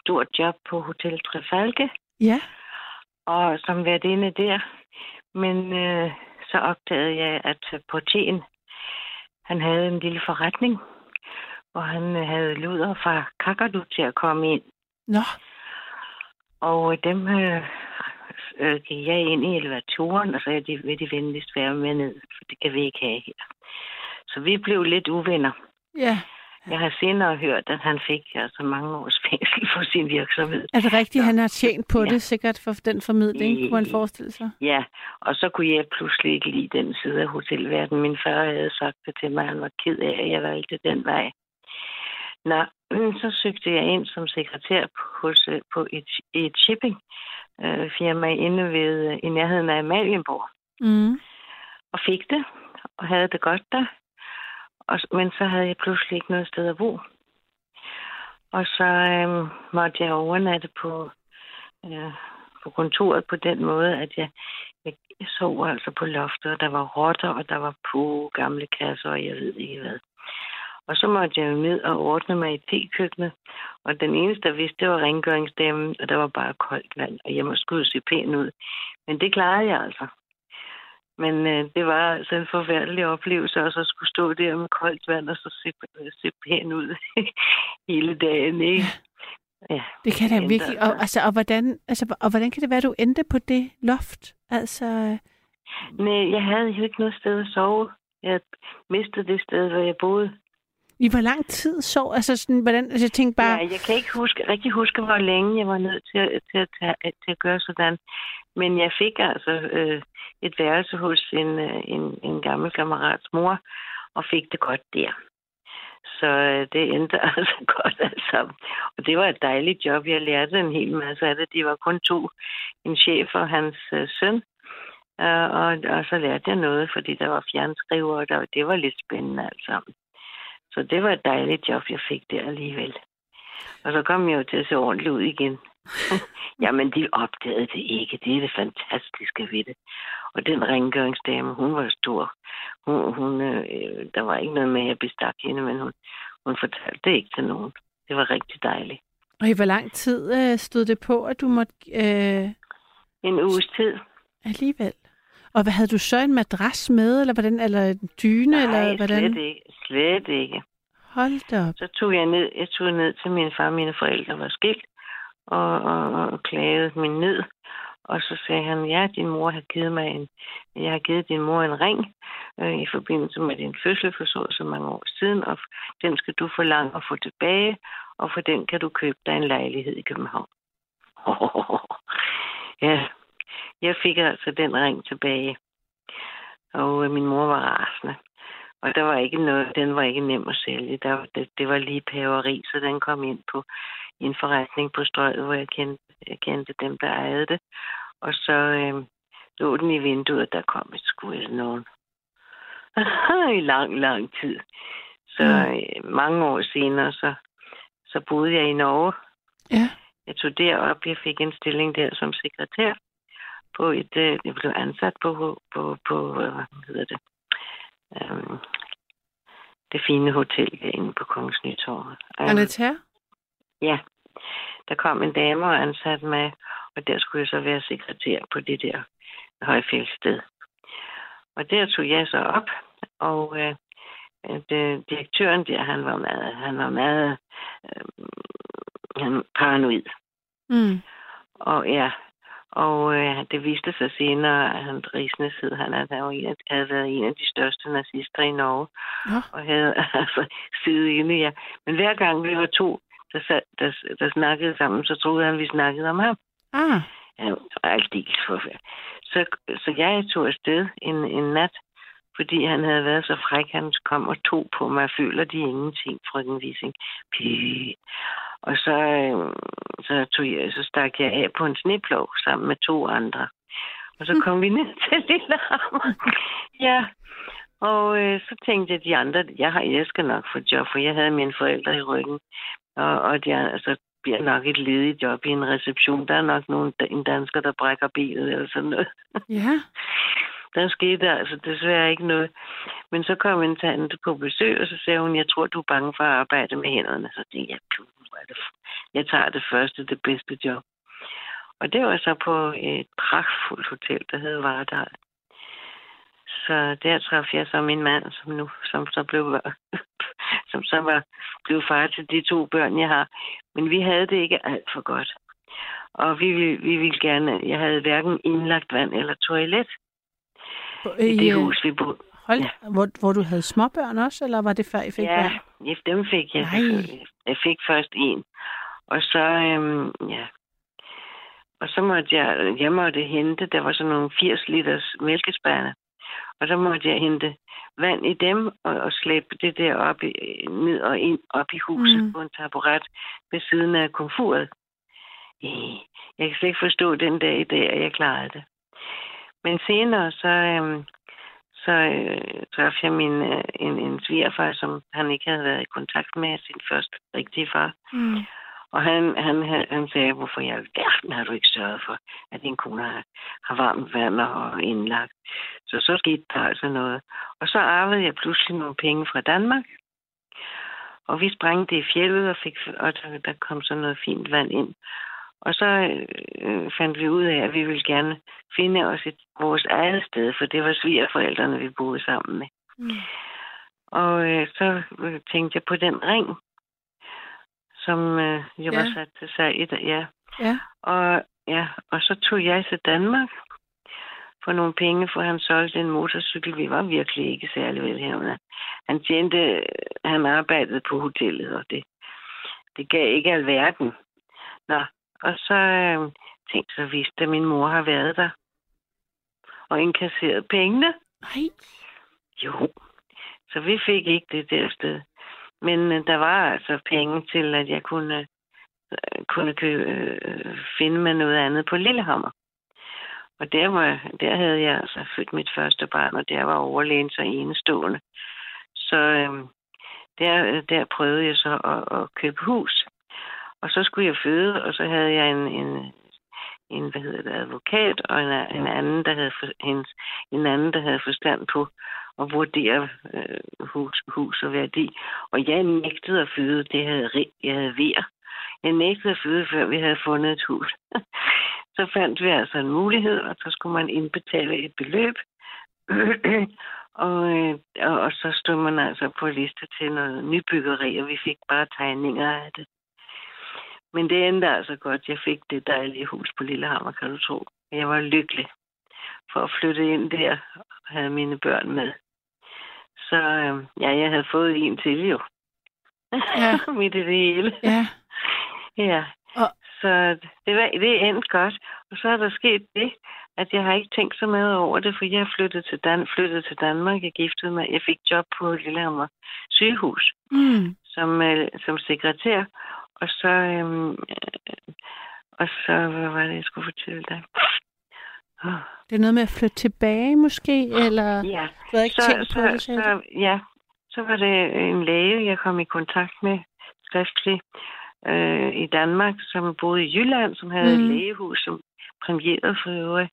stort job på Hotel Trefalke, Ja. Og som været inde der. Men øh, så opdagede jeg, at portien, han havde en lille forretning, hvor han øh, havde luder fra Kakadu til at komme ind. Nå, Og øh, dem øh, øh, gik jeg ind i elevatoren, og så er de, vil de venligst være med ned, for det kan vi ikke have her. Så vi blev lidt uvenner. ja. Jeg har senere hørt, at han fik altså mange års fængsel for sin virksomhed. Er det rigtigt, han har tjent på Ja. det sikkert for den formidling, kunne man forestille sig? Ja, og så kunne jeg pludselig ikke lide den side af hotelverdenen. Min far havde sagt det til mig, han var ked af, at jeg valgte den vej. Nå, så søgte jeg ind som sekretær hos, øh, på et, et shipping øh, firma inde ved, øh, i nærheden af Amalienborg. Mm. Og fik det, og havde det godt der. Og, men så havde jeg pludselig ikke noget sted at bo. Og så øh, måtte jeg overnatte på, øh, på kontoret på den måde, at jeg, jeg, sov altså på loftet, og der var rotter, og der var på gamle kasser, og jeg ved ikke hvad. Og så måtte jeg jo ned og ordne mig i tekøkkenet. Og den eneste, der vidste, det var rengøringsdamen, og der var bare koldt vand, og jeg må skulle se pæn ud. Men det klarede jeg altså. Men øh, det var altså en forfærdelig oplevelse også at skulle stå der med koldt vand og så se, se pæn ud [laughs] hele dagen, ikke? Ja. Det kan da virkelig. Og, altså. altså, og, hvordan, altså, og hvordan kan det være, at du endte på det loft? Altså, Nej, jeg havde jo ikke noget sted at sove. Jeg mistede det sted, hvor jeg boede i hvor lang tid så? Altså, sådan, hvordan, altså, jeg tænkte bare, Ja, jeg kan ikke huske, rigtig huske, hvor længe jeg var nødt til, at- til, at, tage, til at gøre sådan. Men jeg fik altså øh, et værelse hos en, øh, en, en gammel kammerats mor, og fik det godt der. Så øh, det endte [laughs] altså godt altså. Og det var et dejligt job. Jeg lærte en hel masse af det. De var kun to. En chef og hans øh, søn. Øh, og, og så lærte jeg noget, fordi der var fjernskriver, og der, det var lidt spændende alt sammen. Så det var et dejligt job, jeg fik der alligevel. Og så kom jeg jo til at se ordentligt ud igen. [laughs] Jamen, de opdagede det ikke. Det er det fantastiske ved det. Og den rengøringsdame, hun var stor. Hun, hun, øh, der var ikke noget med, at jeg bestak hende, men hun, hun fortalte det ikke til nogen. Det var rigtig dejligt. og i hvor lang tid øh, stod det på, at du måtte øh, En uges tid. alligevel? Og hvad havde du så en madras med, eller hvordan, eller en dyne, Nej, eller hvordan? slet ikke. Slet ikke. Hold da op. Så tog jeg ned, jeg tog ned til min far, mine forældre var skilt, og, og, og klagede min ned. Og så sagde han, ja, din mor har givet mig en, jeg har givet din mor en ring øh, i forbindelse med din fødsel for så så mange år siden, og den skal du forlange at få tilbage, og for den kan du købe dig en lejlighed i København. [laughs] ja, jeg fik altså den ring tilbage, og øh, min mor var rasende. Og der var ikke noget, den var ikke nem at sælge. Der, det, det var lige paveri, så den kom ind på en forretning på strøget, hvor jeg kendte, jeg kendte dem, der ejede det. Og så, øh, lå den i vinduet, og der kom et skud nogen. [laughs] I lang, lang tid. Så mm. mange år senere, så, så boede jeg i Norge. Ja. Jeg tog derop, jeg fik en stilling der som sekretær på et, øh, jeg blev ansat på, på, på hvad hedder det, um, det fine hotel inde på Kongens Nytorv. Um, Ja. Der kom en dame og ansat mig, og der skulle jeg så være sekretær på det der højfjeldssted. Og der tog jeg så op, og øh, det, direktøren der, han var meget, han var meget øh, han paranoid. Mm. Og ja, og øh, det viste sig senere, at han Risnes hed, han havde, en, havde været en af de største nazister i Norge. Ja. Og havde [laughs] altså siddet inde, ja. Men hver gang vi var to, der, der, der, der snakkede sammen, så troede han, vi snakkede om ham. Ah. Det var aldeles. Så, så jeg tog afsted en, en nat, fordi han havde været så fræk, han kom og tog på mig. Føler de ingenting, frøken Wissing? Py. Og så, øh, så, tog jeg, så stak jeg af på en sneplov sammen med to andre. Og så kom vi [laughs] ned til Lillehammer. [laughs] Ja, og øh, så tænkte jeg, de andre, jeg, har, jeg skal nok få job, for jeg havde mine forældre i ryggen. Og, og de, altså, bliver nok et ledigt job i en reception. Der er nok nogen, en dansker, der brækker benet eller sådan noget. Ja. [laughs] Der skete altså desværre ikke noget. Men så kom en tante på besøg, og så sagde hun, jeg tror, du er bange for at arbejde med hænderne. Så tænkte jeg, det jeg tager det første, det bedste job. Og det var så på et pragtfuldt hotel, der hed Vardal. Så der traf jeg så min mand, som nu som så blev, [laughs] som så var, blev far til de to børn, jeg har. Men vi havde det ikke alt for godt. Og vi, vi ville gerne, jeg havde hverken indlagt vand eller toilet i, i det hus, vi boede. Hold, ja. hvor, hvor du havde småbørn også, eller var det før, I fik ja, børn? Ja, dem fik jeg Nej. Jeg fik først en. Og så, øhm, ja. Og så måtte jeg, jeg måtte hente, der var sådan nogle 80 liters mælkespærne. Og så måtte jeg hente vand i dem og, og slæbe det der op i, ned og ind op i huset mm. på en taburet ved siden af komfuret. Jeg kan slet ikke forstå den dag i dag, at jeg klarede det. Men senere så, øhm, så øh, traf jeg min, øh, en, en svigerfar, som han ikke havde været i kontakt med, sin første rigtige far. Mm. Og han, han, han sagde, hvorfor jeg verden har du ikke sørget for, at din kone har, har varmt vand og indlagt. Så så skete der altså noget. Og så arvede jeg pludselig nogle penge fra Danmark. Og vi sprængte i fjellet, og, fik, og der kom så noget fint vand ind. Og så øh, fandt vi ud af, at vi ville gerne finde os et, vores eget sted, for det var svigerforældrene, vi boede sammen med. Mm. Og øh, så tænkte jeg på den ring, som øh, jeg ja. var sat til sig i. Ja. ja. Og, ja, og så tog jeg til Danmark for nogle penge, for han solgte en motorcykel. Vi var virkelig ikke særlig velhævende. Han tjente, han arbejdede på hotellet, og det, det gav ikke alverden. Nå, og så øh, tænkte jeg, vist, at min mor har været der og indkasseret pengene. Nej. Jo. Så vi fik ikke det der sted. Men øh, der var altså penge til, at jeg kunne, øh, kunne købe, øh, finde med noget andet på Lillehammer. Og der, var, der havde jeg altså født mit første barn, og der var overlægen så enestående. Så øh, der, der prøvede jeg så at, at købe hus. Og så skulle jeg føde, og så havde jeg en, en, en hvad hedder det, advokat, og en, en anden, der havde for, hendes, en anden, der havde forstand på at vurdere øh, hus, hus og værdi. Og jeg nægtede at føde, det havde jeg havde vejr. Jeg nægtede at føde, før vi havde fundet et hus. [laughs] så fandt vi altså en mulighed, og så skulle man indbetale et beløb. [clears throat] og, øh, og, og så stod man altså på liste til noget nybyggeri, og vi fik bare tegninger af det. Men det endte altså godt. Jeg fik det dejlige hus på Lillehammer, kan du tro. Jeg var lykkelig for at flytte ind der og have mine børn med. Så øh, ja, jeg havde fået en til jo. Ja. [laughs] Midt i det hele. Ja. [laughs] Ja. Og... Så det, var, det endte godt. Og så er der sket det, at jeg har ikke tænkt så meget over det, for jeg flyttet til, Dan- flyttet til Danmark. Jeg giftede mig. Jeg fik job på Lillehammer sygehus mm. som, øh, som sekretær. Og så, øhm, øh, og så, hvad var det, jeg skulle fortælle dig? Det er noget med at flytte tilbage måske, eller Ja, du havde ikke så, tænkt på det, så, så, ja, så var det en læge, jeg kom i kontakt med skriftligt øh, i Danmark, som boede i Jylland, som havde mm. Et lægehus, som premierede for øvrigt.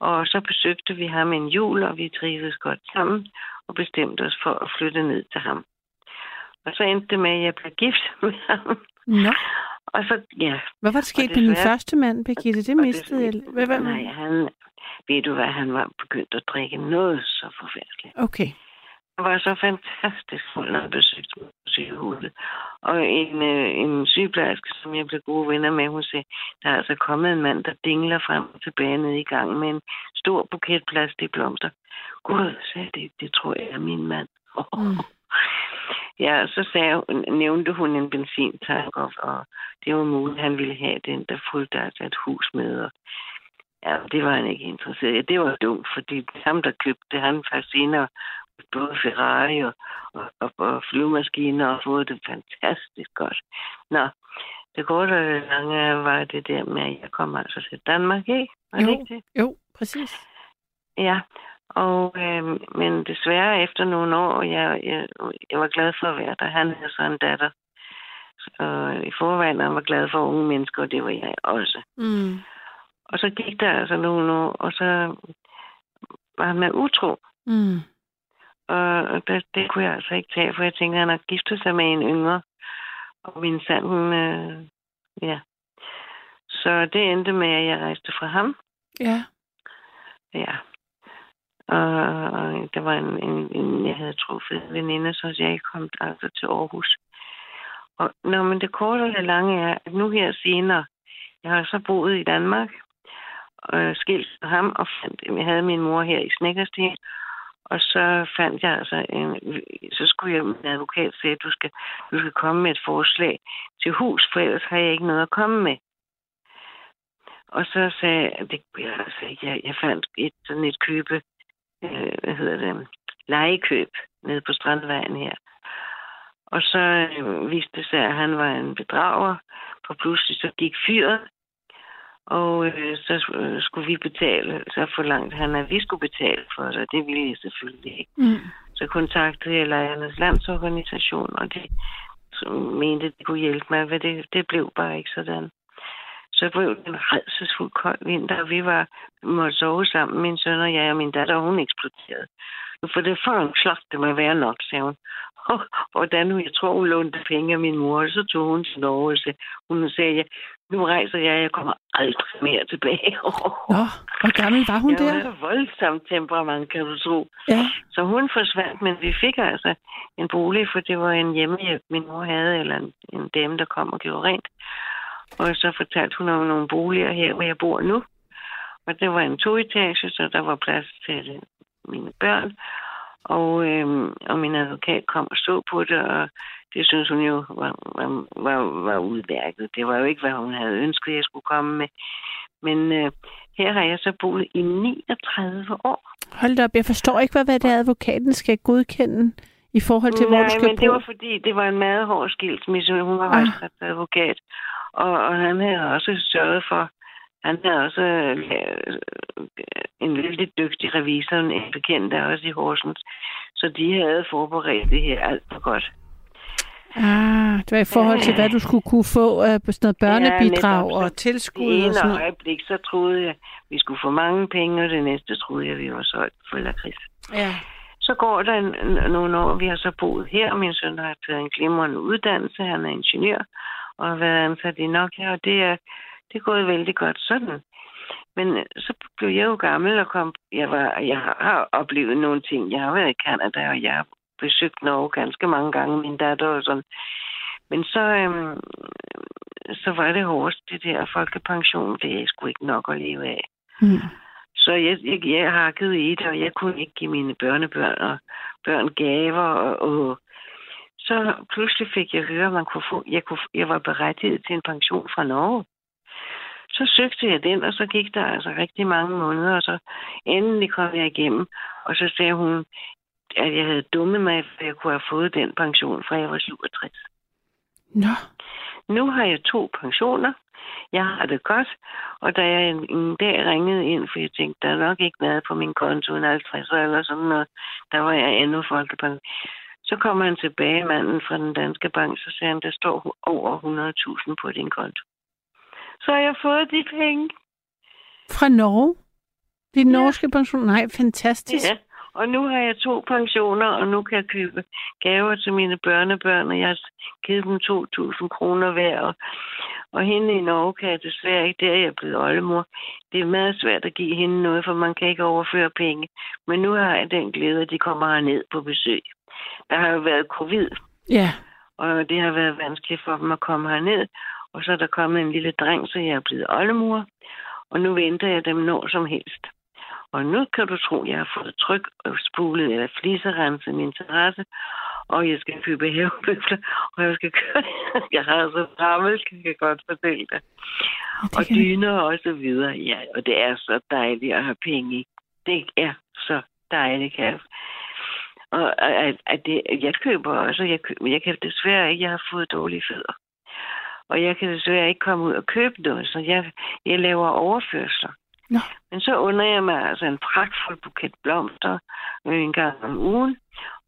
Og så besøgte vi ham en jul, og vi trivedes godt sammen, og bestemte os for at flytte ned til ham. Og så endte det med, at jeg blev gift [laughs] med ham. Nå, Og så, ja. hvad var der sket med desværre- første mand, Birgitte? Det mistede jeg. Hvad, hvad? Nej, han, ved du hvad, han var begyndt at drikke noget så forfærdeligt. Okay. Han var så fantastisk fuld, når han besøgte mig på sygehuset. Og en, øh, en sygeplejerske, som jeg blev gode venner med, hun sagde, der er altså kommet en mand, der dingler frem og tilbage nede i gangen med en stor buket plastikblomster. Gud, sagde jeg, det, det tror jeg er min mand. Mm. [laughs] Ja, så sagde, hun- nævnte hun en benzintank, og, og det var muligt, at han ville have den, der fulgte altså et hus med. Og, ja, det var han ikke interesseret i. Det var dumt, fordi ham, der købte han faktisk senere både Ferrari og, og, og, og flyvemaskiner og fået det fantastisk godt. Nå, det korte og det lange var det der med, at jeg kom altså til Danmark, ikke? Var det Jo. ikke det? Jo, præcis. Ja, og, øh, men desværre efter nogle år, jeg, jeg, jeg var glad for at være der. Han havde så en datter. Og i forvejen han var glad for unge mennesker, og det var jeg også. Mm. Og så gik der altså nogle år, og så var han med utro. Mm. Og det, det kunne jeg altså ikke tage, for jeg tænkte, at han har giftet sig med en yngre. Og min sand, hun, øh, ja. Så det endte med, at jeg rejste fra ham. Ja. Ja. Og, og der var en, en, en, jeg havde truffet veninde, så jeg kom altså til Aarhus. Og når men det korte og det lange er, at nu her senere, jeg har så boet i Danmark, og skilt fra ham, og fandt, jeg havde min mor her i Snækkersten, og så fandt jeg altså, en, så skulle jeg, min advokat sige, at du skal, du skal komme med et forslag til hus, for ellers har jeg ikke noget at komme med. Og så sagde jeg, at det jeg altså. Jeg, jeg fandt et, sådan et købe, øh, hvad hedder det, legekøb nede på Strandvejen her. Og så øh, viste det sig, at han var en bedrager, for pludselig så gik fyret, og øh, så øh, skulle vi betale, så forlangte han, at vi skulle betale for det, det ville jeg selvfølgelig ikke. Mm. Så kontaktede jeg Lejernes Landsorganisation, og de mente, at de kunne hjælpe mig, men det, det blev bare ikke sådan. Så blev det en redselsfuld kold vinter, og vi var måtte sove sammen, min søn og jeg, og min datter, og hun eksploderede. For det for en slot, det må være nok, sagde hun. [laughs] Og hvordan hun, jeg tror, hun lånte penge af min mor, og så tog hun til Norge, og hun sagde, ja, nu rejser jeg, jeg kommer aldrig mere tilbage. [laughs] Nå, hvor gammel var hun jeg der? var så voldsomt temperament, kan du tro. Ja. Så hun forsvandt, men vi fik altså en bolig, for det var en hjemmehjælp, min mor havde, eller en, en dame, der kom og gjorde rent. Og så fortalte hun om nogle boliger her, hvor jeg bor nu. Og det var en toetage, så der var plads til det, mine børn. Og, øhm, og min advokat kom og så på det, og det synes hun jo var, var, var, var udværket. Det var jo ikke, hvad hun havde ønsket, jeg skulle komme med. Men øh, her har jeg så boet i 39 år. Hold da op, jeg forstår ikke, hvad, hvad det er, advokaten skal godkende i forhold til, hvor Nej, du skal men bo. det var fordi, det var en meget hård skilsmisse. Hun var Ah. Og, og han havde også sørget for, han havde også øh, øh, en vældig dygtig revisor, en bekendt der også i Horsens. Så de havde forberedt det her alt for godt. Ah, det var i forhold til, hvad du skulle kunne få uh, på sådan noget børnebidrag. Så og tilskud og sådan noget. øjeblik, så troede jeg, vi skulle få mange penge, og det næste troede jeg, vi var solgt for lakrids. Ja. Så går der nogle år, vi har så boet her, og min søn har taget en glimrende uddannelse, han er ingeniør, og har været ansat i Nokia, og det er, det er gået vældig godt sådan. Men øh, så blev jeg jo gammel og kom, jeg, var, jeg har oplevet nogle ting. Jeg har været i Canada, og jeg har besøgt Norge ganske mange gange, min datter og sådan. Men så, øhm, så var det hårdest, det der folkepension, det er sgu ikke nok at leve af. Mm. Så jeg, jeg, jeg hakkede i det, og jeg kunne ikke give mine børnebørn og børn gaver. Og, og så pludselig fik jeg at høre, at man kunne få, jeg, kunne, jeg var berettiget til en pension fra Norge. Så søgte jeg den, og så gik der altså rigtig mange måneder, og så endelig kom jeg igennem. Og så sagde hun, at jeg havde dummet mig, for jeg kunne have fået den pension, fra jeg var 67. Nå, Nu har jeg to pensioner. Jeg har det godt. Og da jeg en, en dag ringede ind, for jeg tænkte, der er nok ikke været på min konto en 50 eller sådan noget, der var jeg endnu folkepension. Så kommer han tilbage, manden fra den danske bank, så siger han, der står over 100.000 på din konto. Så har jeg fået de penge. Fra Norge? Ja. norske pension? Nej, fantastisk. Ja, og nu har jeg to pensioner, og nu kan jeg købe gaver til mine børnebørn, og jeg har givet dem 2.000 kroner hver. Og, og hende i Norge kan jeg desværre ikke, der er jeg blevet oldemor. Det er meget svært at give hende noget, for man kan ikke overføre penge. Men nu har jeg den glæde, at de kommer ned på besøg. Der har jo været covid, Ja. og det har været vanskeligt for dem at komme herned. Og så er der kommet en lille dreng, så jeg er blevet oldemor. Og nu venter jeg dem når som helst. Og nu kan du tro, at jeg har fået tryk og spulet eller fliserense min terrasse. Og jeg skal købe havebøfler, og jeg skal køre. [laughs] Jeg har så gammel, kan jeg godt fortælle dig. Og dyner og så videre. Ja, og det er så dejligt at have penge i. Det er så dejligt, kan jeg. Og at, at det, jeg køber også, jeg, køber, jeg kan desværre ikke, jeg har fået dårlige fødder. Og jeg kan desværre ikke komme ud og købe noget, så jeg, jeg laver overførsler. Nå. Men så under jeg mig altså en pragtfuld buket blomster en gang om ugen.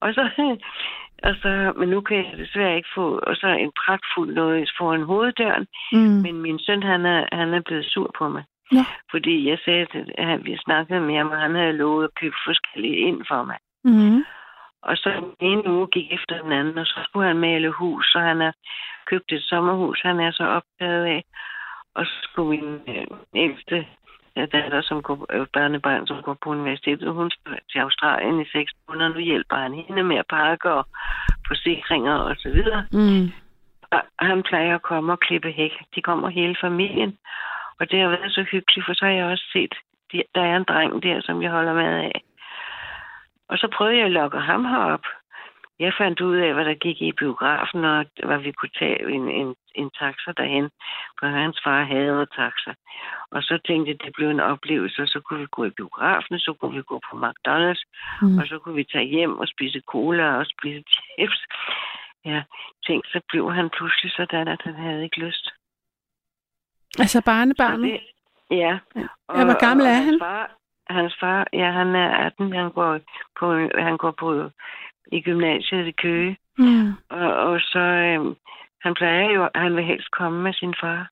Og så, og så, men nu kan jeg desværre ikke få, og så en pragtfuld noget foran hoveddøren. Mm. Men min søn, han er, han er blevet sur på mig. Nå. Fordi jeg sagde, at han, vi snakkede med ham, og han havde lovet at købe forskellige ind for mig. Mm. Og så den ene uge gik efter den anden, og så skulle han male hus, så han har købt et sommerhus, han er så optaget af. Og så skulle min øh, ældste datter, som går, børnebarn, som går på universitetet, hun skal til Australien i seks måneder. Nu hjælper han hende med at pakke og forsikringer og så videre. Mm. Og han plejer at komme og klippe hæk. De kommer hele familien. Og det har været så hyggeligt, for så har jeg også set, de- der er en dreng der, som jeg holder med af. Og så prøvede jeg at lokke ham herop. Jeg fandt ud af, hvad der gik i biografen, og hvad vi kunne tage en, en, en taxa derhen, for hans far havde taxa. Og så tænkte jeg, det blev en oplevelse, og så kunne vi gå i biografen, så kunne vi gå på McDonald's, Mm. og så kunne vi tage hjem og spise cola og spise chips. Ja, tænk, så blev han pludselig sådan, at han havde ikke lyst. Altså Så barnebarnet? det- Ja. Ja, hvor gammel er hans han? Far, hans far, ja, han er 18. Han går på, han går på i gymnasiet i Køge. Mm. Og, og så, øhm, han plejer jo, han vil helst komme med sin far.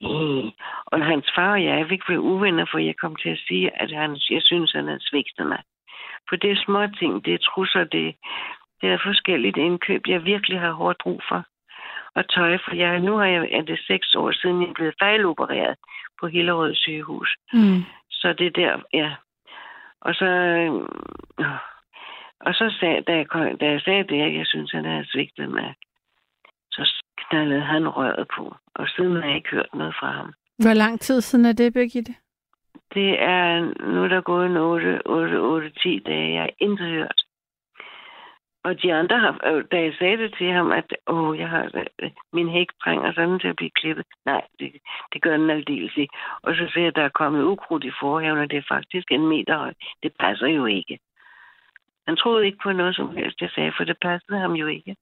Mm. Og hans far og jeg, vi blev uvenner, for jeg kom til at sige, at han, jeg synes, han er svigtet mig. For det er små ting, det er trusser, det, det er forskelligt indkøb, jeg virkelig har hårdt brug for. Og tøj, for jeg, nu har jeg, er det seks år siden, jeg er blevet fejlopereret på Hillerød sygehus. Mm. Så det er der, ja. Og så, øh, og så sagde, da jeg, da jeg sagde det, at jeg synes, han havde svigtet mig, så knaldede han røret på. Og siden har jeg ikke hørt noget fra ham. Hvor lang tid siden er det, Birgitte? Det er, nu er der gået en 8, 8, 8, 10 dage, jeg har intet hørt. Og de andre har, øh, da jeg sagde det til ham, at åh, jeg har, øh, min hæk trænger sådan til at blive klippet. Nej, det, det gør den aldeles ikke. Og så ser jeg, at der er kommet ukrudt i forhaven, og det er faktisk en meter højt. Det passer jo ikke. Han troede ikke på noget som helst, jeg sagde, for det passede ham jo ikke.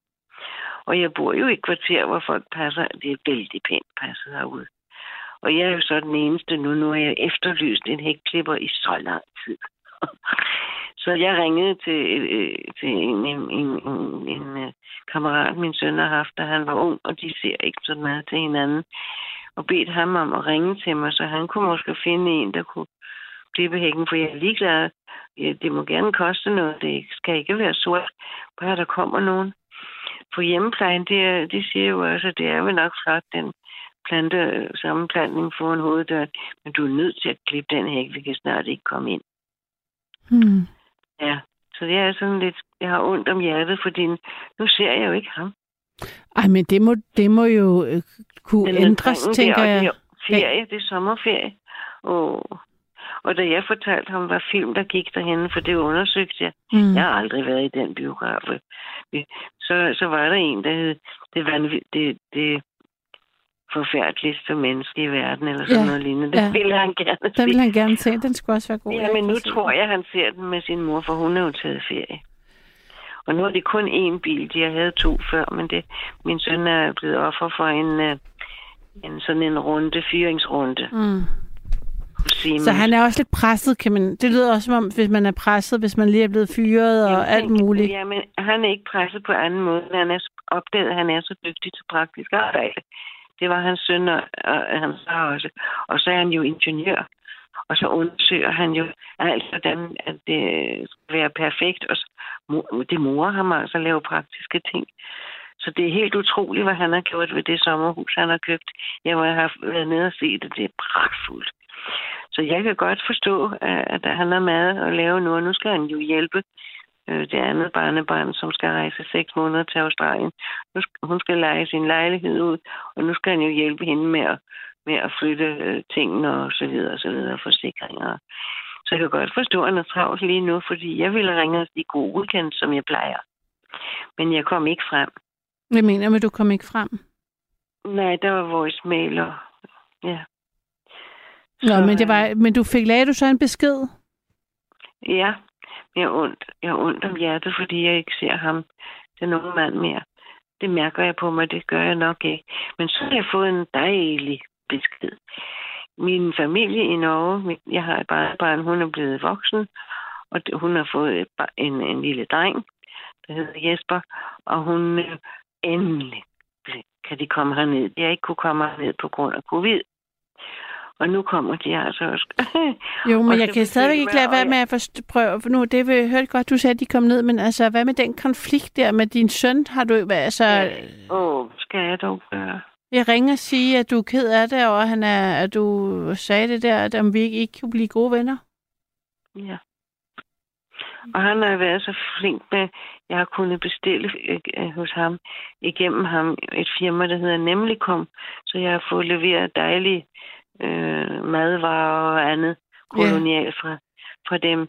Og jeg bor jo i et kvarter, hvor folk passer. Det er vældig pænt passet herude. Og jeg er jo så den eneste nu. Nu har jeg efterlyst en hækklipper i så lang tid. [laughs] så jeg ringede til, øh, til en, en, en, en, en øh, kammerat, min søn har haft, da han var ung, og de ser ikke så meget til hinanden. Og bedt ham om at ringe til mig, så han kunne måske finde en, der kunne klippe hækken, for jeg er ligeglad. Ja, det må gerne koste noget. Det skal ikke være sort, bare der kommer nogen. På hjemmeplejen, det, er, de siger jo også, at det er vel nok flot, den plante sammenplantning foran hoveddøren, men du er nødt til at klippe den hæk, vi kan snart ikke komme ind. Mm. Ja, så det er sådan lidt, jeg har ondt om hjertet, fordi nu ser jeg jo ikke ham. Ej, men det må, det må jo øh, kunne Den ændres, tænker jeg. Det er ferie, det er sommerferie. Og, og da jeg fortalte ham, hvad film der gik derhen, for det undersøgte jeg, Mm. Jeg har aldrig været i den biograf. Så, så var der en, der hed det, vanvid, det, det forfærdeligste menneske i verden, eller sådan Ja, noget lignende. Det ja. ville han gerne Den se. vil han gerne se. Den skulle også være god. Ja, men nu tror jeg, han ser den med sin mor, for hun er jo taget ferie. Og nu er det kun én bil. De har havde to før, men det, min søn er blevet offer for en, uh, en sådan en runde, fyringsrunde. Mm. Siemens. Så han er også lidt presset, kan man... Det lyder også som om, hvis man er presset, hvis man lige er blevet fyret og Jamen, alt han- muligt. Jamen, han er ikke presset på anden måde. men Han er opdaget, at han er så dygtig til praktisk arbejde. Det var hans søn og, og hans far også. Og så er han jo ingeniør. Og så undersøger han jo alt, hvordan at det skal være perfekt. Og så, det morer ham altså at lave praktiske ting. Så det er helt utroligt, hvad han har gjort ved det sommerhus, han har købt. Jeg har været nede og se det. Det er pragtfuldt. Så jeg kan godt forstå, at at han har mad at lave nu, og nu skal han jo hjælpe øh, det andet barnebarn, som skal rejse seks måneder til Australien. Nu skal, hun skal lege sin lejlighed ud, og nu skal han jo hjælpe hende med at, med at flytte øh, tingene og så videre og så videre, forsikringer. Så jeg kan godt forstå, at han er travlt lige nu, fordi jeg ville ringe og sige god weekend, som jeg plejer. Men jeg kom ikke frem. Jeg mener, men du kom ikke frem. Nej, der var voicemail og... Ja. Nå, Så, men, det var, men du fik, lagde du så en besked? Ja, jeg er ondt, jeg er ondt om hjertet, fordi jeg ikke ser ham, den unge mand mere. Det mærker jeg på mig, det gør jeg nok ikke. Men så har jeg fået en dejlig besked. Min familie i Norge, jeg har et barn, hun er blevet voksen, og hun har fået en, en lille dreng, der hedder Jesper, og hun øh, endelig kan de komme herned. Har ikke kunne komme herned på grund af covid. Og nu kommer de altså også. Jo, [laughs] men Og jeg kan stadigvæk ikke lade være med at prøve, for nu, det vil jeg hørte godt, du sagde, at de kom ned, men altså, hvad med den konflikt der med din søn? Har du, altså, Åh, oh, skal jeg dog gøre? jeg ringer og sige, at du er ked af det, og han er, at du sagde det der, at om vi ikke, ikke kunne blive gode venner. Ja. Og han har været så flink med, jeg har kunnet bestille øh, hos ham, igennem ham, et firma, der hedder Nemlicom, så jeg har fået leveret dejlige øh, madvarer og andet kolonialt fra, fra dem.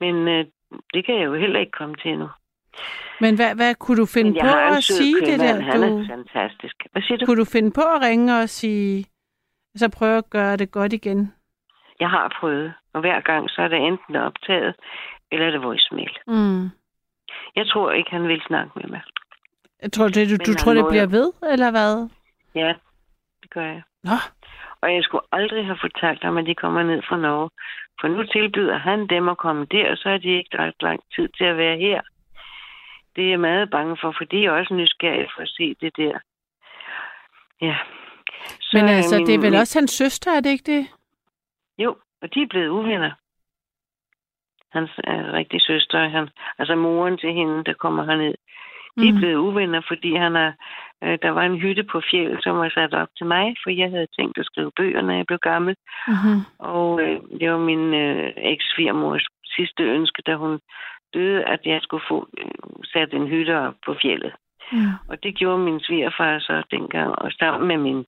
Men øh, det kan jeg jo heller ikke komme til nu. Men hvad, hvad kunne du finde jeg på at sige det købmand, der? Han Du, er fantastisk. Hvad siger du? kunne du finde på at ringe og sige, så prøve at gøre det godt igen? Jeg har prøvet, og hver gang så er det enten optaget, eller er det voicemail. Mm. Jeg tror ikke, han vil snakke med mig. Jeg tror, det, du, Men du tror, det bliver jo- ved, eller hvad? Ja, det gør jeg. Nå, Og jeg skulle aldrig have fortalt ham, at de kommer ned fra Norge. For nu tilbyder han dem at komme der, og så er de ikke ret lang tid til at være her. Det er jeg meget bange for, for de er også nysgerrige for at se det der. Ja. Så men altså, min- det er vel også hans søster, er det ikke det? Jo, og de er blevet uvenner. Hans er rigtig søster, han, altså moren til hende, der kommer herned. De er Mhm. blevet uvenner, fordi han er, øh, der var en hytte på fjeld, som var sat op til mig, for jeg havde tænkt at skrive bøger, når jeg blev gammel. Mm-hmm. Og øh, det var min øh, eks-svigermors sidste ønske, da hun døde, at jeg skulle få øh, sat en hytte op på fjellet. Mm. Og det gjorde min svigerfar så dengang, og sammen med min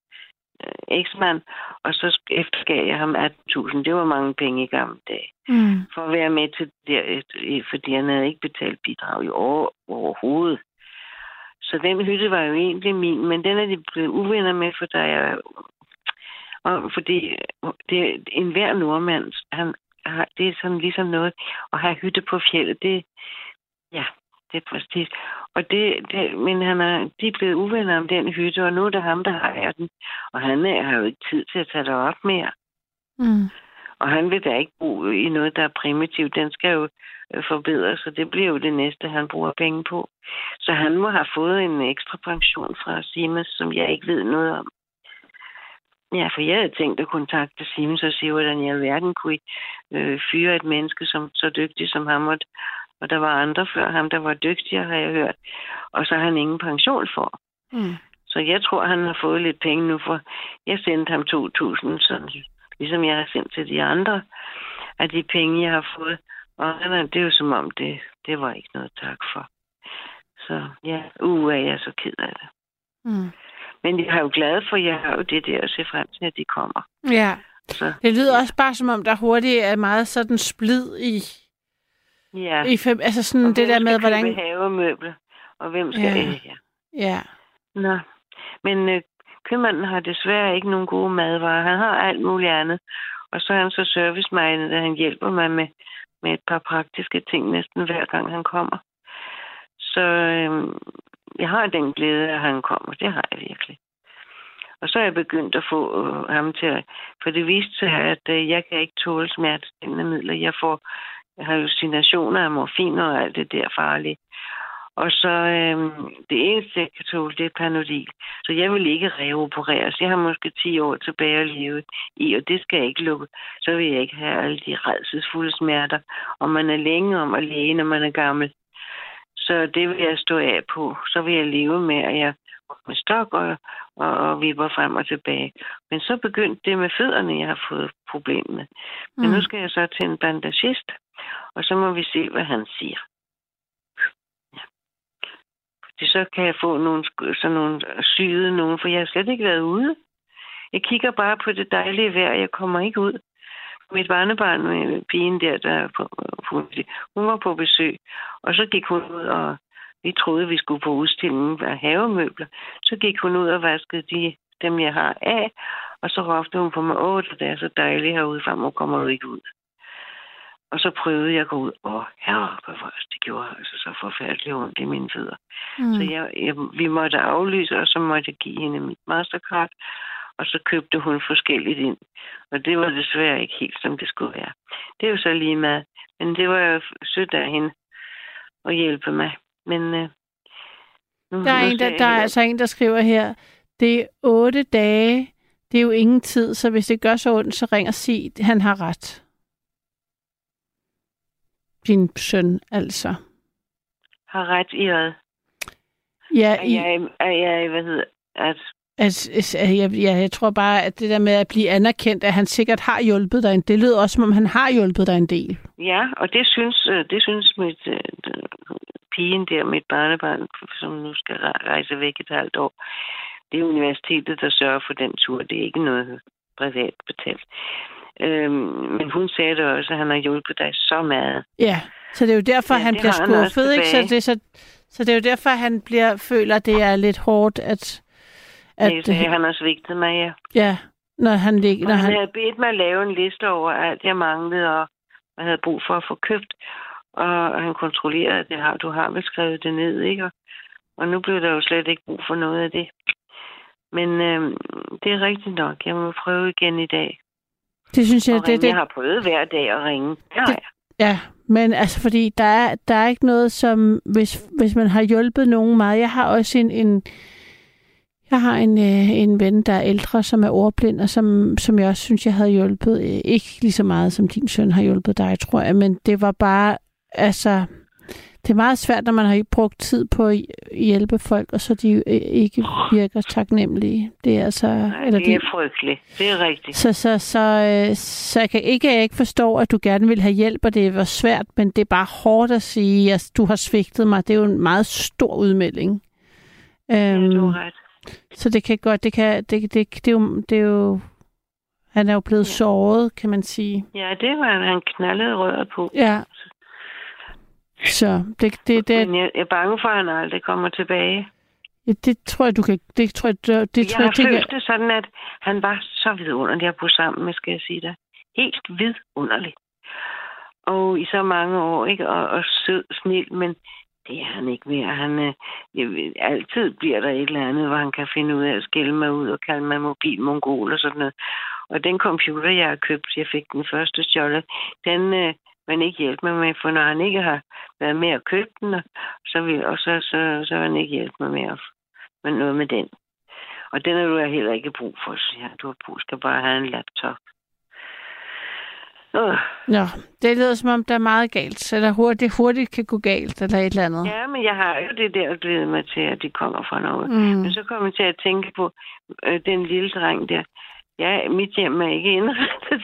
øh, eksmand. Og så eftergav jeg ham 18.000. Det var mange penge i gamle dage. Mm. For at være med til det, fordi han havde ikke betalt bidrag i år, overhovedet. Så den hytte var jo egentlig min, men den er de blevet uvenner med, for der er og fordi det, en hver nordmand, han har, det er sådan ligesom noget at have hytte på fjellet, det, ja, det er præcis. Og det, det, men han er, de er blevet uvenner om den hytte, og nu er det ham, der har den. Og han er, har jo ikke tid til at tage det op mere. Mm. Og han vil da ikke bo i noget, der er primitivt. Den skal jo øh, forbedres, så det bliver jo det næste, han bruger penge på. Så han må have fået en ekstra pension fra Siemens, som jeg ikke ved noget om. Ja, for jeg havde tænkt at kontakte Siemens og sige, hvordan i alverden kunne I øh, fyre et menneske som så dygtig som ham. Og, og der var andre før ham, der var dygtigere, har jeg hørt. Og så har han ingen pension for. Mm. Så jeg tror, han har fået lidt penge nu, for jeg sendte ham 2.000, sådan, ligesom jeg har sendt til de andre, af de penge, jeg har fået. Og er- det er jo som om, det, det var ikke noget tak for. Så ja, uh, er jeg så ked af det. Mm. Men jeg er jo glad for, jeg har jo det der at se frem til, at de kommer. Ja, Så det lyder også bare som om, der hurtigt er meget sådan splid i, ja. i fem, altså sådan Og det der hvem med, skal hvordan... købe havemøbler, og hvem skal... Ja. Ja. ja. Ja, Nå, men øh, købmanden har desværre ikke nogen gode madvarer. Han har alt muligt andet. Og så er han så serviceminded, at han hjælper mig med, med et par praktiske ting næsten hver gang han kommer. Så øh, jeg har den glæde, at han kommer. Det har jeg virkelig. Og så er jeg begyndt at få øh, ham til at... For det viste sig, at øh, jeg kan ikke tåle smertestillende midler. Jeg får hallucinationer af morfin og alt det der farlige. Og så øh, det eneste, jeg kan tåle, det er panodil. Så jeg vil ikke reopereres. Jeg har måske 10 år tilbage at leve i, og det skal jeg ikke lukke. Så vil jeg ikke have alle de redselsfulde smerter. Og man er længe om at læge, når man er gammel. Så det vil jeg stå af på. Så vil jeg leve med, at jeg med stok og, og, og vipper frem og tilbage. Men så begyndte det med fødderne, jeg har fået problemer med. Men mm. nu skal jeg så til en bandagist, og så må vi se, hvad han siger. Ja. Så kan jeg få nogle, sådan nogle syede nogen, for jeg har slet ikke været ude. Jeg kigger bare på det dejlige vejr, jeg kommer ikke ud. Mit barnebarn, med pigen der, der på, øh, hun var på besøg, og så gik hun ud og vi troede, vi skulle på udstillingen af havemøbler. Så gik hun ud og vaskede de, dem, jeg har af, og så råbte hun på mig, åh, det er så dejligt herude, for må kommer du ikke ud. Og så prøvede jeg at gå ud. Åh, herre, det gjorde altså så forfærdeligt ondt i mine fødder. Mm. Så jeg, jeg, vi måtte aflyse, og så måtte jeg give hende mit mastercard. Og så købte hun forskelligt ind. Og det var desværre ikke helt, som det skulle være. Det er jo så lige med. Men det var jo sødt af hende at hjælpe mig. Men øh, nu, der er, en, der, der er altså en, der skriver her, det er otte dage, det er jo ingen tid, så hvis det gør så ondt, så ring og sig, han har ret. Din søn, altså. Har ret i hvad? Ja, er, jeg, er jeg, hvad hedder, at Altså, jeg, jeg, jeg tror bare, at det der med at blive anerkendt, at han sikkert har hjulpet dig en del, det lyder også, som om han har hjulpet dig en del. Ja, og det synes, øh, det synes mit uh, pigen der, mit barnebarn, som nu skal rejse væk et halvt år, det er universitetet, der sørger for den tur. Det er ikke noget privat betalt. Øhm, men hun sagde det også, at han har hjulpet dig så meget. Ja, så det er jo derfor, ja, han bliver skuffet, ikke? Så det, så, så det er jo derfor, han bliver, føler, at det er lidt hårdt, at at, det sagde han også vigtigt med, ja. Ja, når han ligger... Når han, han havde bedt mig at lave en liste over alt, jeg manglede, og jeg havde brug for at få købt. Og han kontrollerede, at det har, du har vel skrevet det ned, ikke? Og, og nu blev der jo slet ikke brug for noget af det. Men øh, det er rigtigt nok. Jeg må prøve igen i dag. Det synes jeg, det, det... Jeg har prøvet hver dag at ringe. Det har jeg. Ja, men altså fordi der er, der er ikke noget som, hvis, hvis man har hjulpet nogen meget. Jeg har også en, en, jeg har en, øh, en ven, der er ældre, som er ordblind, og som, som jeg også synes, jeg havde hjulpet. Øh, ikke lige så meget, som din søn har hjulpet dig, tror jeg, men det var bare, altså, det er meget svært, når man har brugt tid på at hjælpe folk, og så de øh, ikke virker taknemmelige. Det er altså... Nej, eller det er frygteligt. Det er rigtigt. Så, så, så, så, så jeg kan ikke, jeg ikke forstå, at du gerne vil have hjælp, og det var svært, men det er bare hårdt at sige, at du har svigtet mig. Det er jo en meget stor udmelding. Ja, du har ret. Så det kan godt, det kan, det, det, det, det, er, jo, det er jo, han er jo blevet ja. såret, kan man sige. Ja, det var han knaldede røret på. Ja. Så det, det, det, Men jeg, jeg er bange for, at han aldrig kommer tilbage. Ja, det tror jeg, du kan... Det tror jeg, det, det jeg tror, jeg, har følt det sådan, at han var så vidunderlig at bo sammen med, skal jeg sige dig. Helt vidunderlig. Og i så mange år, ikke? Og, og sød, snil, men det er han ikke mere. Han, øh, ved, altid bliver der et eller andet, hvor han kan finde ud af at skille mig ud og kalde mig mobil mongol og sådan noget. Og den computer, jeg har købt, jeg fik den første stjålet, den øh, man ikke hjælpe mig med, for når han ikke har været med at købe den, og så, vil, og så, så, så vil han ikke hjælpe mig med at med noget med den. Og den har du heller ikke brug for, siger Du har brug, skal bare have en laptop. Øh. Ja, det lyder som om, der er meget galt. Eller hurtigt, hurtigt kan gå galt, eller et eller andet. Ja, men jeg har jo det der glædet mig til, at de kommer fra noget. Mm. Men så kommer jeg til at tænke på øh, den lille dreng der. Ja, mit hjem er ikke indrettet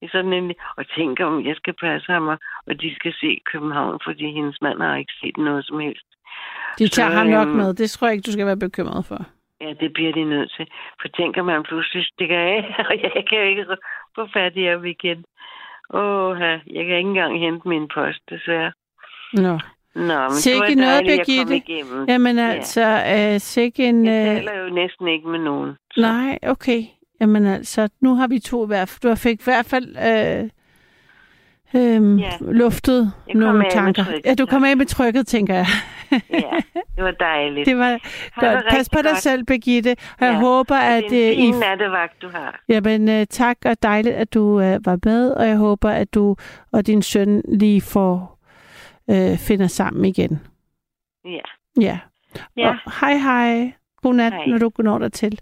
til sådan en... Og tænker, om jeg skal passe ham, og de skal se København, fordi hendes mand har ikke set noget som helst. De tager så, ham nok øhm, med. Det tror jeg ikke, du skal være bekymret for. Ja, det bliver de nødt til. For tænker man pludselig stikker af, [laughs] og jeg kan jo ikke få fat i ham igen. Åh, jeg kan ikke engang hente min post, desværre. Nå. Nå, men sikke det var noget, dejligt, Birgitte. Jamen altså, ja. uh, sikke en... Uh... Jeg taler jo næsten ikke med nogen. Så. Nej, okay. Jamen altså, nu har vi to i hvert fald. Du fik i hvert fald... Uh... øhm, Ja. luftet Jeg nogle tanker. trykket. Ja, du kom af med trykket, tænker jeg. Ja, det var dejligt. Det var Ha' det godt. Pas rigtig på dig godt. selv, Birgitte. Og jeg Ja. håber, at det er øh, en I... fin nattevagt, du har. Jamen, øh, tak og dejligt, at du øh, var med, og jeg håber, at du og din søn lige får øh, finder sammen igen. Ja. Ja. Ja. Og hej hej. Godnat, Hej. når du når dig til.